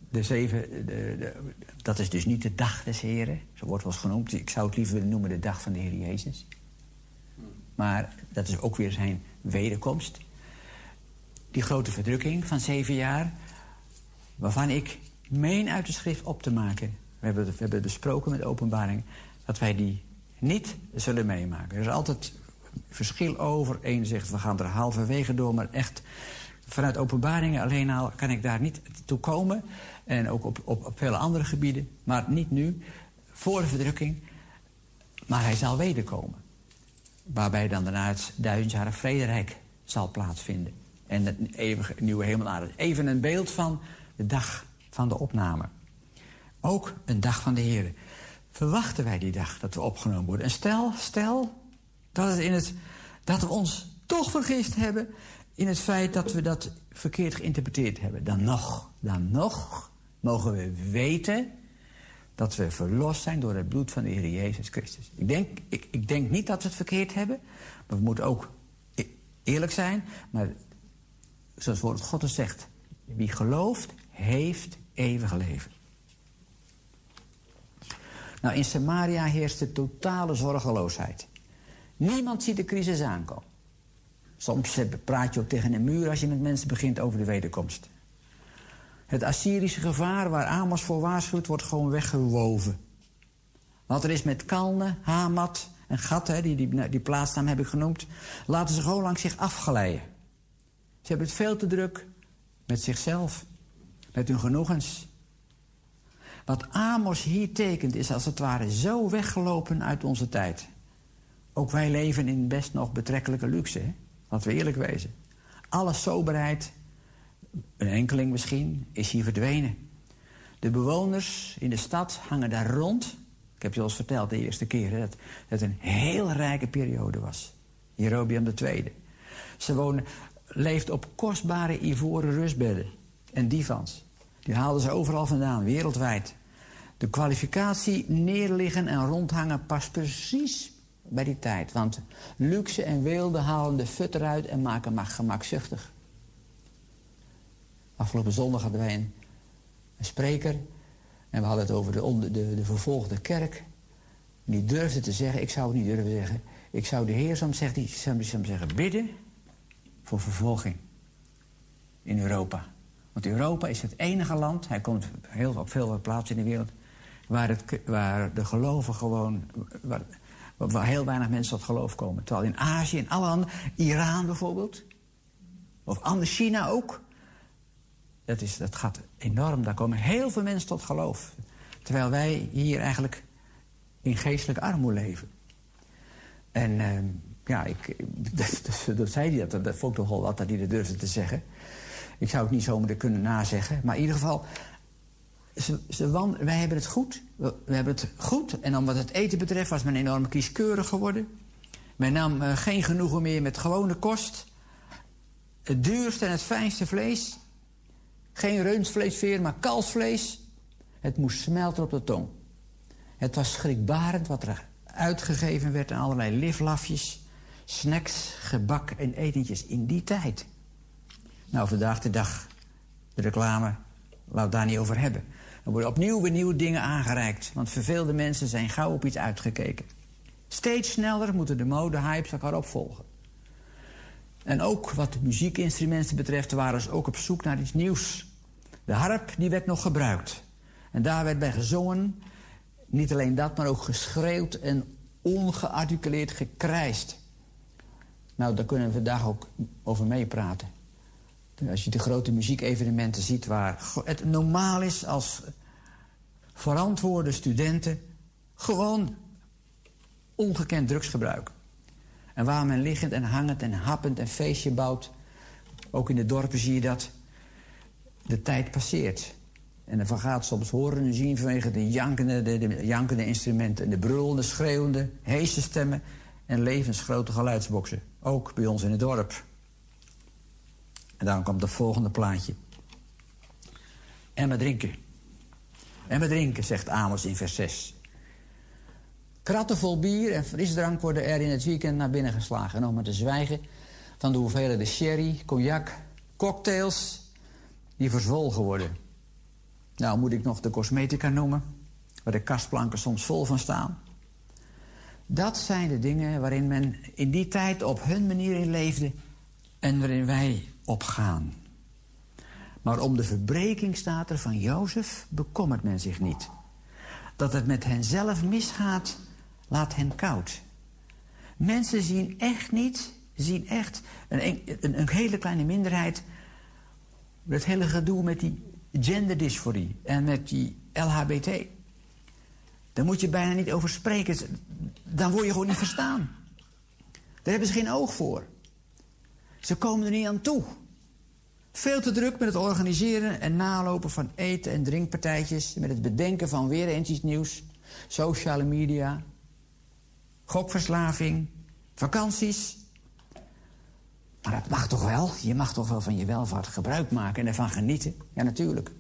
De zeven, de, dat is dus niet de dag des Heren. Zo wordt wel eens genoemd. Ik zou het liever willen noemen de dag van de Heer Jezus. Maar dat is ook weer zijn wederkomst. Die grote verdrukking van zeven jaar... waarvan ik meen uit de schrift op te maken. We hebben, we hebben besproken met openbaring dat wij die niet zullen meemaken. Er is altijd verschil over. Eén zegt, we gaan er halverwege door, maar echt vanuit openbaringen alleen al kan ik daar niet toe komen. En ook op, op, op vele andere gebieden, maar niet nu. Voor de verdrukking. Maar hij zal wederkomen. Waarbij dan daarna het duizendjarige vrederijk zal plaatsvinden. En het eeuwige nieuwe hemel aarde. Even een beeld van de dag van de opname. Ook een dag van de Heer. Verwachten wij die dag dat we opgenomen worden? En stel, stel dat, het in het, dat we ons toch vergist hebben in het feit dat we dat verkeerd geïnterpreteerd hebben. Dan nog, dan nog mogen we weten dat we verlost zijn door het bloed van de Heer Jezus Christus. Ik denk, ik, ik denk niet dat we het verkeerd hebben, maar we moeten ook e-, eerlijk zijn. Maar zoals het God het zegt, wie gelooft, heeft eeuwig leven. Nou, in Samaria heerst de totale zorgeloosheid. Niemand ziet de crisis aankomen. Soms praat je ook tegen een muur als je met mensen begint over de wederkomst. Het Assyrische gevaar waar Amos voor waarschuwt, wordt gewoon weggewoven. Wat er is met Kalne, Hamat en Gat, hè, die, die, die plaatsnaam heb ik genoemd, laten ze gewoon langs zich afgeleiden. Ze hebben het veel te druk met zichzelf, met hun genoegens. Wat Amos hier tekent is als het ware zo weggelopen uit onze tijd. Ook wij leven in best nog betrekkelijke luxe, laten we eerlijk wezen. Alle soberheid, een enkeling misschien, is hier verdwenen. De bewoners in de stad hangen daar rond. Ik heb je al eens verteld de eerste keer hè, dat het een heel rijke periode was. Jerobiam II. Ze wonen, leeft op kostbare ivoren rustbedden en divans. Die haalden ze overal vandaan, wereldwijd. De kwalificatie neerliggen en rondhangen past precies bij die tijd. Want luxe en weelde halen de fut eruit en maken maar gemakzuchtig. Afgelopen zondag hadden wij een, spreker. En we hadden het over de, de, de vervolgde kerk. Die durfde te zeggen, ik zou het niet durven zeggen. Ik zou de Heer soms zou zeggen, bidden voor vervolging in Europa. Want Europa is het enige land, hij komt heel, op veel plaatsen in de wereld... waar, het, waar de geloven gewoon... Waar, waar heel weinig mensen tot geloof komen. Terwijl in Azië en alle andere... Iran bijvoorbeeld. Of anders China ook. Dat, is, dat gaat enorm. Daar komen heel veel mensen tot geloof. Terwijl wij hier eigenlijk in geestelijke armoede leven. En uh, ja, ik, dat, zei hij dat. Dat vond ik nogal wat dat hij dat durfde te zeggen. Ik zou het niet zomaar kunnen nazeggen. Maar in ieder geval, wij hebben het goed. We, hebben het goed. En dan wat het eten betreft was men enorm kieskeurig geworden. Men nam uh, geen genoegen meer met gewone kost. Het duurste en het fijnste vlees. Geen reunsvleesveer, maar kalfsvlees. Het moest smelten op de tong. Het was schrikbarend wat er uitgegeven werd aan allerlei liflafjes, snacks, gebak en etentjes in die tijd. Nou, vandaag de dag, de reclame, het daar niet over hebben. Er worden opnieuw weer nieuwe dingen aangereikt. Want verveelde mensen zijn gauw op iets uitgekeken. Steeds sneller moeten de modehypes elkaar opvolgen. En ook wat de muziekinstrumenten betreft waren ze ook op zoek naar iets nieuws. De harp die werd nog gebruikt. En daar werd bij gezongen. Niet alleen dat, maar ook geschreeuwd en ongearticuleerd gekrijst. Nou, daar kunnen we vandaag ook over meepraten. Als je de grote muziekevenementen ziet waar het normaal is als verantwoorde studenten gewoon ongekend drugs gebruiken. En waar men liggend en hangend en happend en feestje bouwt, ook in de dorpen zie je dat, de tijd passeert. En dan gaat soms horen en zien vanwege de jankende, de, de jankende instrumenten... en de brullende, schreeuwende, heese stemmen en levensgrote geluidsboksen. Ook bij ons in het dorp. En dan komt het volgende plaatje. En met drinken. En met drinken, zegt Amos in vers 6. Kratten vol bier en frisdrank worden er in het weekend naar binnen geslagen. Om maar te zwijgen van de hoeveelheden sherry, cognac, cocktails die verzwolgen worden. Nou moet ik nog de cosmetica noemen, waar de kastplanken soms vol van staan. Dat zijn de dingen waarin men in die tijd op hun manier in leefde en waarin wij opgaan. Maar om de verbreking staat er van Jozef bekommert men zich niet. Dat het met hen zelf misgaat, laat hen koud. Mensen zien echt niet, zien echt een, een, een hele kleine minderheid. Het hele gedoe met die genderdysforie en met die LHBT. Daar moet je bijna niet over spreken. Dan word je gewoon niet verstaan. Daar hebben ze geen oog voor. Ze komen er niet aan toe. Veel te druk met het organiseren en nalopen van eten- en drinkpartijtjes... met het bedenken van weer eens iets nieuws. Sociale media. Gokverslaving. Vakanties. Maar dat mag toch wel? Je mag toch wel van je welvaart gebruik maken en ervan genieten? Ja, natuurlijk.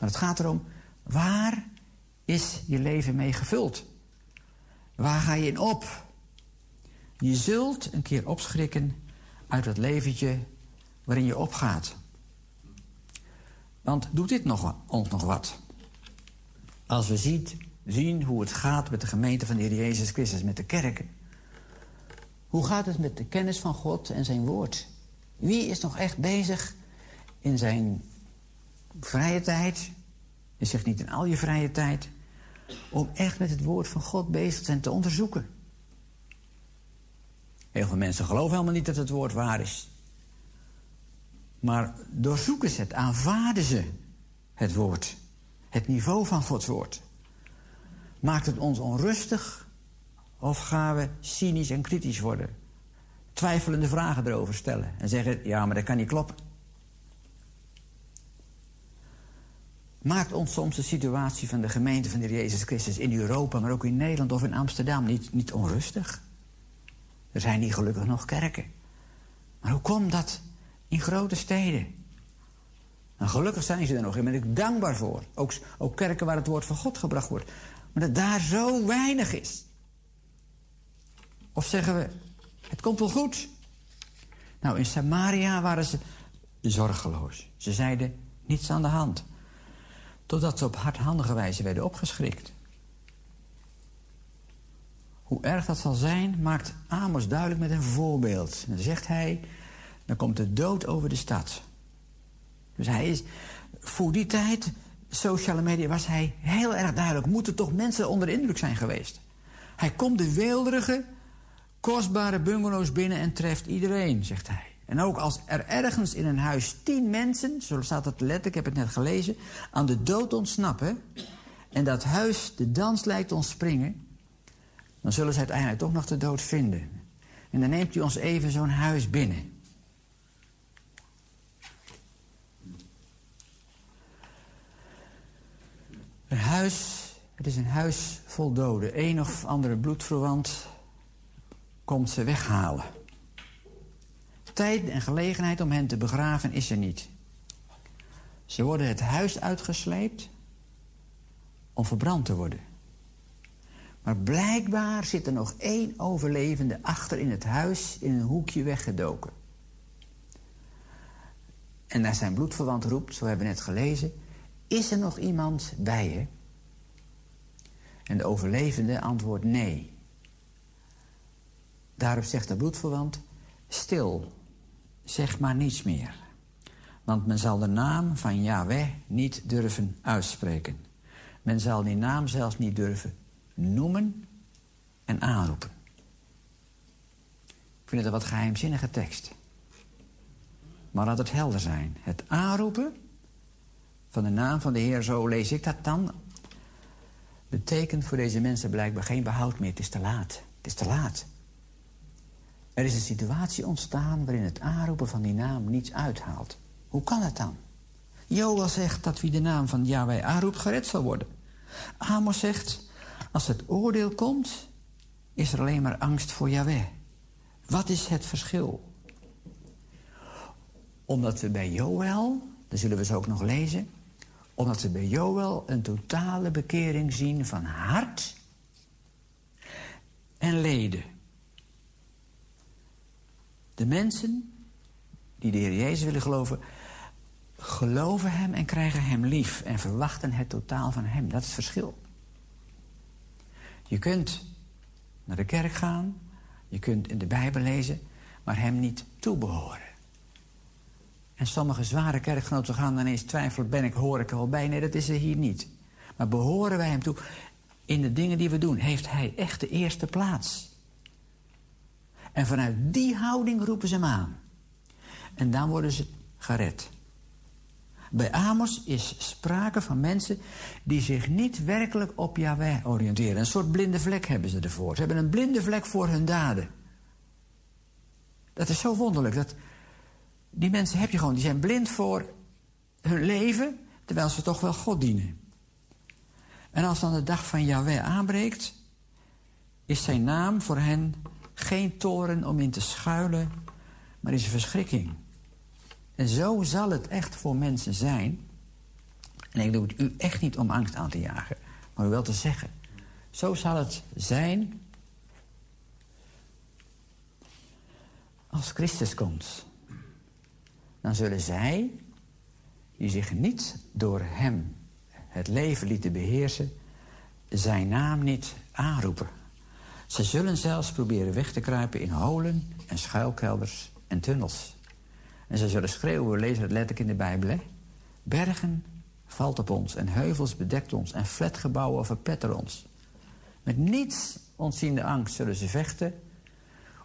Maar het gaat erom, waar is je leven mee gevuld? Waar ga je in op? Je zult een keer opschrikken uit het leventje waarin je opgaat. Want doet dit nog, ons nog wat? Als we ziet, zien hoe het gaat met de gemeente van de Heer Jezus Christus, met de kerken. Hoe gaat het met de kennis van God en zijn woord? Wie is nog echt bezig in zijn vrije tijd? Je zegt niet in al je vrije tijd. Om echt met het woord van God bezig te zijn te onderzoeken. Heel veel mensen geloven helemaal niet dat het woord waar is. Maar doorzoeken ze het, aanvaarden ze het woord. Het niveau van Gods woord. Maakt het ons onrustig of gaan we cynisch en kritisch worden? Twijfelende vragen erover stellen en zeggen: ja, maar dat kan niet kloppen. Maakt ons soms de situatie van de gemeente van de Jezus Christus in Europa, maar ook in Nederland of in Amsterdam niet, niet onrustig? Er zijn niet gelukkig nog kerken. Maar hoe komt dat in grote steden? En gelukkig zijn ze er nog, daar ben ik dankbaar voor. Ook, ook kerken waar het woord van God gebracht wordt. Maar dat daar zo weinig is. Of zeggen we, het komt wel goed. Nou, in Samaria waren ze zorgeloos. Ze zeiden, niets aan de hand. Totdat ze op hardhandige wijze werden opgeschrikt. Hoe erg dat zal zijn, maakt Amos duidelijk met een voorbeeld. Dan zegt hij, dan komt de dood over de stad. Dus hij is, voor die tijd, sociale media, was hij heel erg duidelijk. Moeten toch mensen onder de indruk zijn geweest. Hij komt de weelderige, kostbare bungalows binnen en treft iedereen, zegt hij. En ook als er ergens in een huis tien mensen, zo staat het letterlijk, ik heb het net gelezen, aan de dood ontsnappen. En dat huis de dans lijkt ontspringen, dan zullen ze uiteindelijk toch nog de dood vinden. En dan neemt u ons even zo'n huis binnen. Een huis, het is een huis vol doden. Een of andere bloedverwant komt ze weghalen. Tijd en gelegenheid om hen te begraven is er niet. Ze worden het huis uitgesleept om verbrand te worden. Maar blijkbaar zit er nog één overlevende achter in het huis in een hoekje weggedoken. En naar zijn bloedverwant roept, zo hebben we net gelezen... is er nog iemand bij je? En de overlevende antwoordt nee. Daarop zegt de bloedverwant... stil, zeg maar niets meer. Want men zal de naam van Yahweh niet durven uitspreken. Men zal die naam zelfs niet durven noemen en aanroepen. Ik vind het een wat geheimzinnige tekst. Maar laat het helder zijn. Het aanroepen van de naam van de Heer, zo lees ik dat dan... betekent voor deze mensen blijkbaar geen behoud meer. Het is te laat. Het is te laat. Er is een situatie ontstaan waarin het aanroepen van die naam niets uithaalt. Hoe kan het dan? Joel zegt dat wie de naam van Yahweh aanroept gered zal worden. Amos zegt, als het oordeel komt, is er alleen maar angst voor Yahweh. Wat is het verschil? Omdat we bij Joel, dat zullen we zo ook nog lezen... omdat we bij Joel een totale bekering zien van hart en leden. De mensen die de Heer Jezus willen geloven... geloven Hem en krijgen Hem lief... en verwachten het totaal van Hem. Dat is het verschil. Je kunt naar de kerk gaan, je kunt in de Bijbel lezen... maar Hem niet toebehoren. En sommige zware kerkgenoten gaan dan ineens twijfelen: ben ik, hoor ik er wel bij? Nee, dat is er hier niet. Maar behoren wij hem toe? In de dingen die we doen, heeft hij echt de eerste plaats. En vanuit die houding roepen ze hem aan. En dan worden ze gered. Bij Amos is sprake van mensen die zich niet werkelijk op Yahweh oriënteren. Een soort blinde vlek hebben ze ervoor. Ze hebben een blinde vlek voor hun daden. Dat is zo wonderlijk. Dat die mensen heb je gewoon, die zijn blind voor hun leven, terwijl ze toch wel God dienen. En als dan de dag van Yahweh aanbreekt, is zijn naam voor hen geen toren om in te schuilen, maar is een verschrikking. En zo zal het echt voor mensen zijn. En ik doe het u echt niet om angst aan te jagen, maar u wel te zeggen. Zo zal het zijn als Christus komt. Dan zullen zij, die zich niet door hem het leven lieten beheersen, zijn naam niet aanroepen. Ze zullen zelfs proberen weg te kruipen in holen en schuilkelders en tunnels. En ze zullen schreeuwen, we lezen het letterlijk in de Bijbel, hè? Bergen valt op ons en heuvels bedekt ons en flatgebouwen verpetteren ons. Met niets ontziende angst zullen ze vechten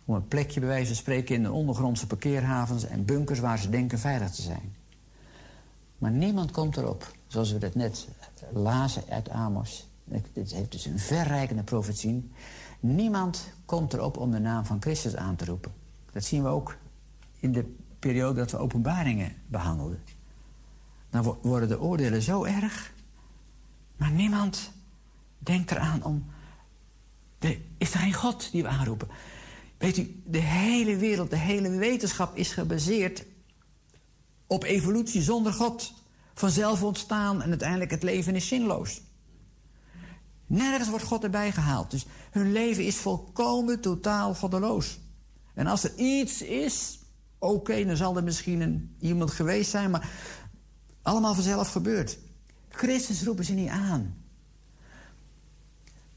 om een plekje bij wijze van spreken in de ondergrondse parkeerhavens en bunkers waar ze denken veilig te zijn. Maar niemand komt erop, zoals we dat net lazen uit Amos. Het heeft dus een verrijkende profetie. Niemand komt erop om de naam van Christus aan te roepen. Dat zien we ook in de periode dat we openbaringen behandelden. Dan worden de oordelen zo erg, maar niemand denkt eraan om. De, is er geen God die we aanroepen? Weet u, de hele wereld, de hele wetenschap is gebaseerd op evolutie zonder God. Vanzelf ontstaan en uiteindelijk het leven is zinloos. Nergens wordt God erbij gehaald. Dus hun leven is volkomen totaal goddeloos. En als er iets is, oké, dan zal er misschien een, iemand geweest zijn, maar allemaal vanzelf gebeurt. Christus roepen ze niet aan.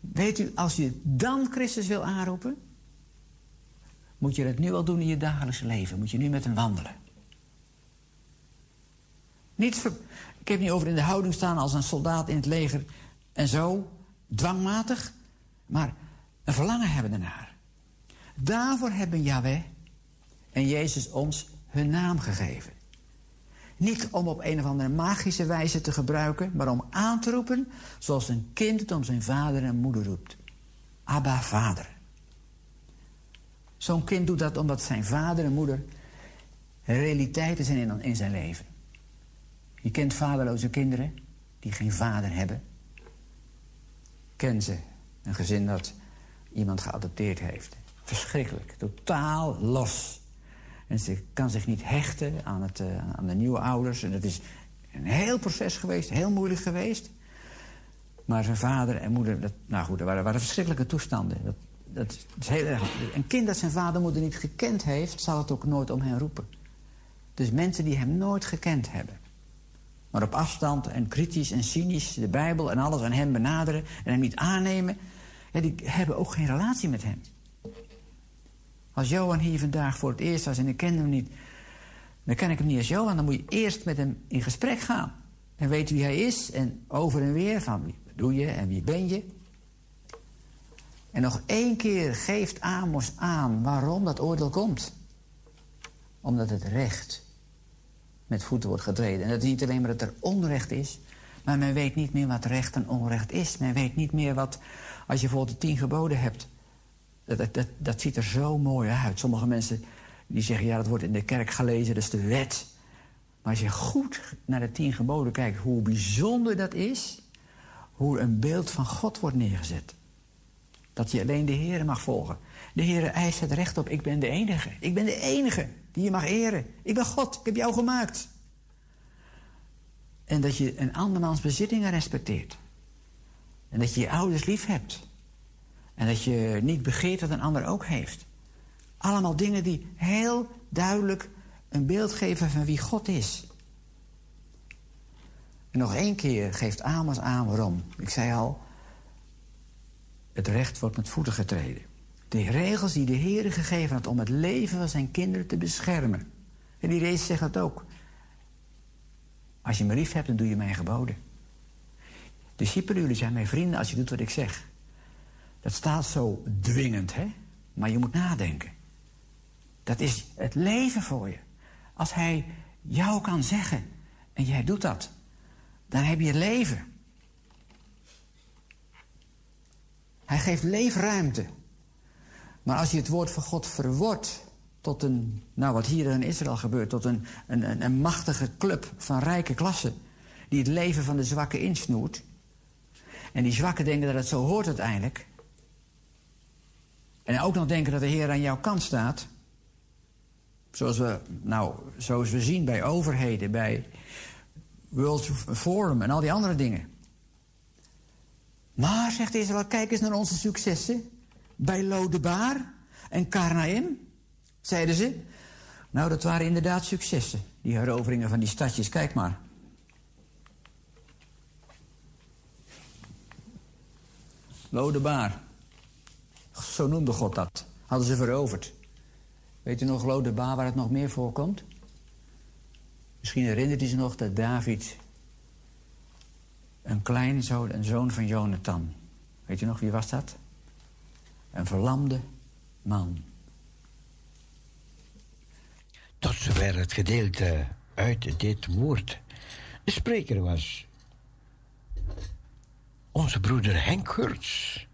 Weet u, als je dan Christus wil aanroepen, moet je het nu al doen in je dagelijkse leven. Moet je nu met hem wandelen. Niet. Ik heb niet over in de houding staan als een soldaat in het leger en zo, dwangmatig, maar een verlangen hebben ernaar. Daarvoor hebben Yahweh en Jezus ons hun naam gegeven. Niet om op een of andere magische wijze te gebruiken, maar om aan te roepen zoals een kind het om zijn vader en moeder roept. Abba, vader. Zo'n kind doet dat omdat zijn vader en moeder realiteiten zijn in, zijn leven. Je kent vaderloze kinderen die geen vader hebben. Ken ze. Een gezin dat iemand geadopteerd heeft. Verschrikkelijk. Totaal los. En ze kan zich niet hechten aan, het, uh, aan de nieuwe ouders. En dat is een heel proces geweest. Heel moeilijk geweest. Maar zijn vader en moeder... Dat, nou goed, dat waren, waren verschrikkelijke toestanden. Dat, dat. Een kind dat zijn vader moeder niet gekend heeft... zal het ook nooit om hen roepen. Dus mensen die hem nooit gekend hebben maar op afstand en kritisch en cynisch de Bijbel en alles aan hem benaderen en hem niet aannemen, die hebben ook geen relatie met hem. Als Johan hier vandaag voor het eerst was en ik kende hem niet, dan ken ik hem niet als Johan, dan moet je eerst met hem in gesprek gaan. En weten wie hij is en over en weer van wie doe je en wie ben je. En nog één keer geeft Amos aan waarom dat oordeel komt. Omdat het recht met voeten wordt getreden. En dat is niet alleen maar dat er onrecht is, maar men weet niet meer wat recht en onrecht is. Men weet niet meer wat, als je bijvoorbeeld de tien geboden hebt, dat, dat, dat, ziet er zo mooi uit. Sommige mensen die zeggen, ja, dat wordt in de kerk gelezen, dat is de wet. Maar als je goed naar de tien geboden kijkt, hoe bijzonder dat is, hoe een beeld van God wordt neergezet. Dat je alleen de Heer mag volgen. De Heer eist het recht op, ik ben de enige. Ik ben de enige die je mag eren. Ik ben God, ik heb jou gemaakt. En dat je een andermans bezittingen respecteert. En dat je je ouders lief hebt. En dat je niet begeert wat een ander ook heeft. Allemaal dingen die heel duidelijk een beeld geven van wie God is. En nog één keer geeft Amos aan waarom. Ik zei al, het recht wordt met voeten getreden. De regels die de Heer gegeven had om het leven van zijn kinderen te beschermen. En die race zegt dat ook. Als je me lief hebt, dan doe je mijn geboden. Discipelen, jullie zijn mijn vrienden als je doet wat ik zeg. Dat staat zo dwingend, hè? Maar je moet nadenken. Dat is het leven voor je. Als hij jou kan zeggen en jij doet dat, dan heb je leven. Hij geeft leefruimte. Maar als je het woord van God verwoordt tot een, nou wat hier in Israël gebeurt, tot een, een, een, machtige club van rijke klassen, die het leven van de zwakken insnoert. En die zwakken denken dat het zo hoort uiteindelijk. En ook nog denken dat de Heer aan jouw kant staat. Zoals we, nou, zoals we zien bij overheden, bij World Forum en al die andere dingen. Maar, zegt Israël, kijk eens naar onze successen. Bij Lodebaar en Karnaim, zeiden ze. Nou, dat waren inderdaad successen, die heroveringen van die stadjes. Kijk maar. Lodebaar. Zo noemde God dat. Hadden ze veroverd. Weet u nog Lodebaar waar het nog meer voorkomt? Misschien herinnert u zich nog dat David een kleinzoon, een zoon van Jonathan. Weet je nog, wie was dat? Een verlamde man. Tot zover het gedeelte uit dit woord. De spreker was onze broeder Henk Gurts.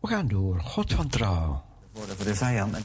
We gaan door. God van trouw. Worden voor de vijand.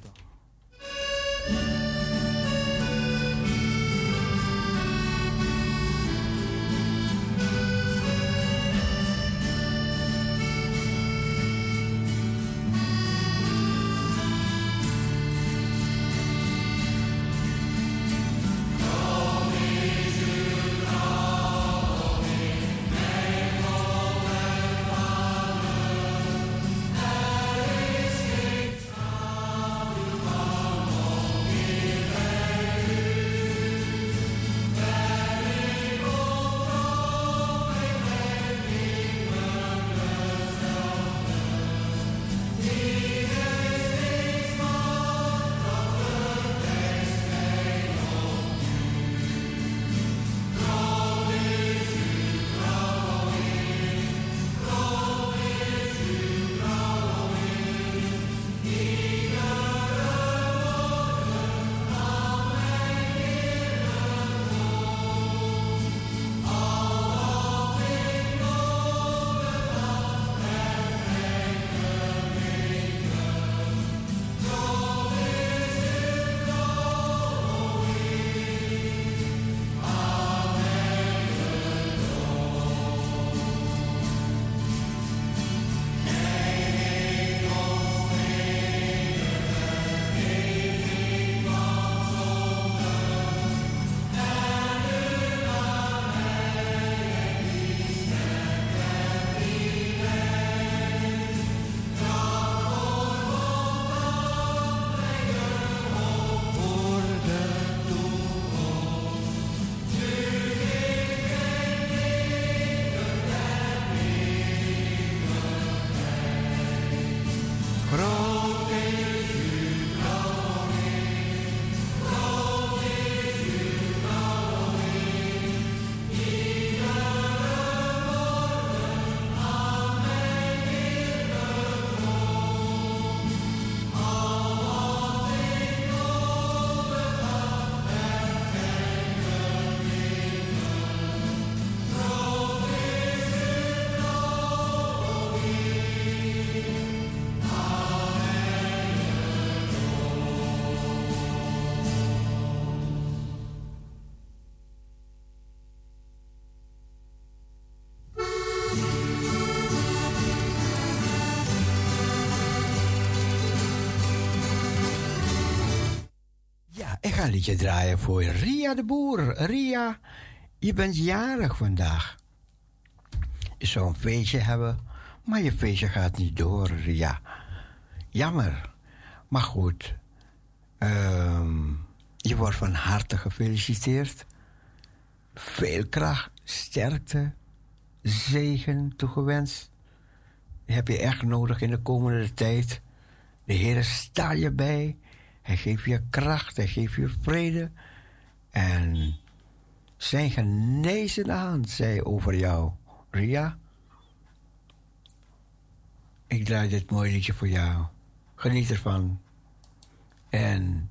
Liedje draaien voor Ria de Boer. Ria, je bent jarig vandaag. Je zou een feestje hebben, maar je feestje gaat niet door, Ria. Jammer. Maar goed, ehm, je wordt van harte gefeliciteerd. Veel kracht, sterkte, zegen toegewenst. Heb je echt nodig in de komende tijd. De Heer sta je bij. Hij geeft je kracht, hij geeft je vrede. En zijn genezende hand zij over jou. Ria, ik draai dit mooie liedje voor jou. Geniet ervan. En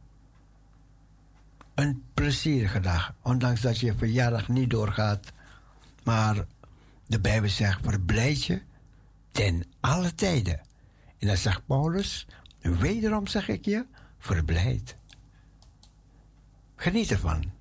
een plezierige dag. Ondanks dat je verjaardag niet doorgaat. Maar de Bijbel zegt, verblijd je ten alle tijden. En dan zegt Paulus, wederom zeg ik je, verblijd. Geniet ervan.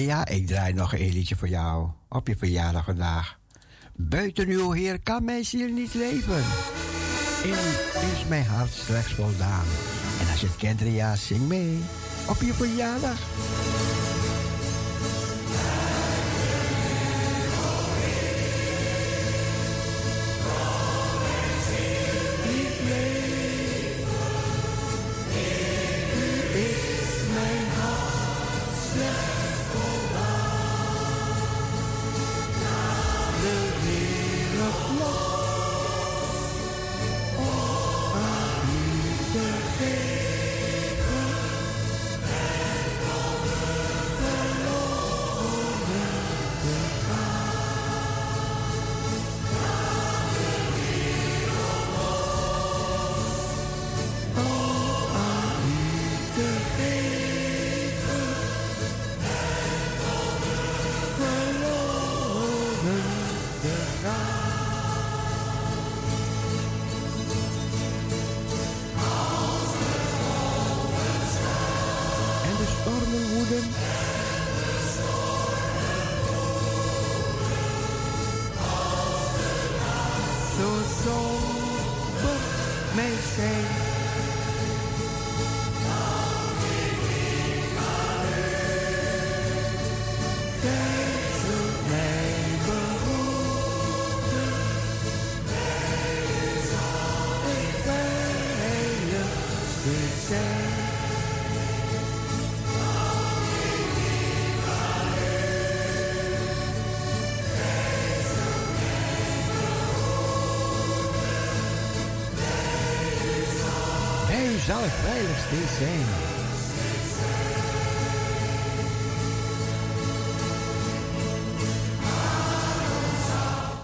Ja, ik draai nog een liedje voor jou op je verjaardag vandaag. Buiten uw Heer kan mijn ziel niet leven. In is mijn hart straks voldaan. En als je het kent, Ria, zing mee op je verjaardag.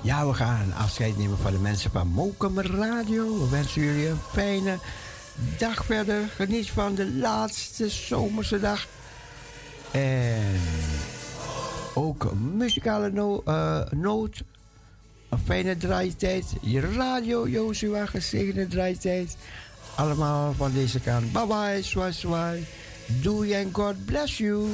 Ja, we gaan afscheid nemen van de mensen van Mokum Radio. We wensen jullie een fijne dag verder. Geniet van de laatste zomerse dag. En ook muzikale eh, noot. Een fijne draaitijd. Je radio, Joshua, gezegende draaitijd. Allemaal van deze kant. Bye bye, swai swai. Doei en God bless you.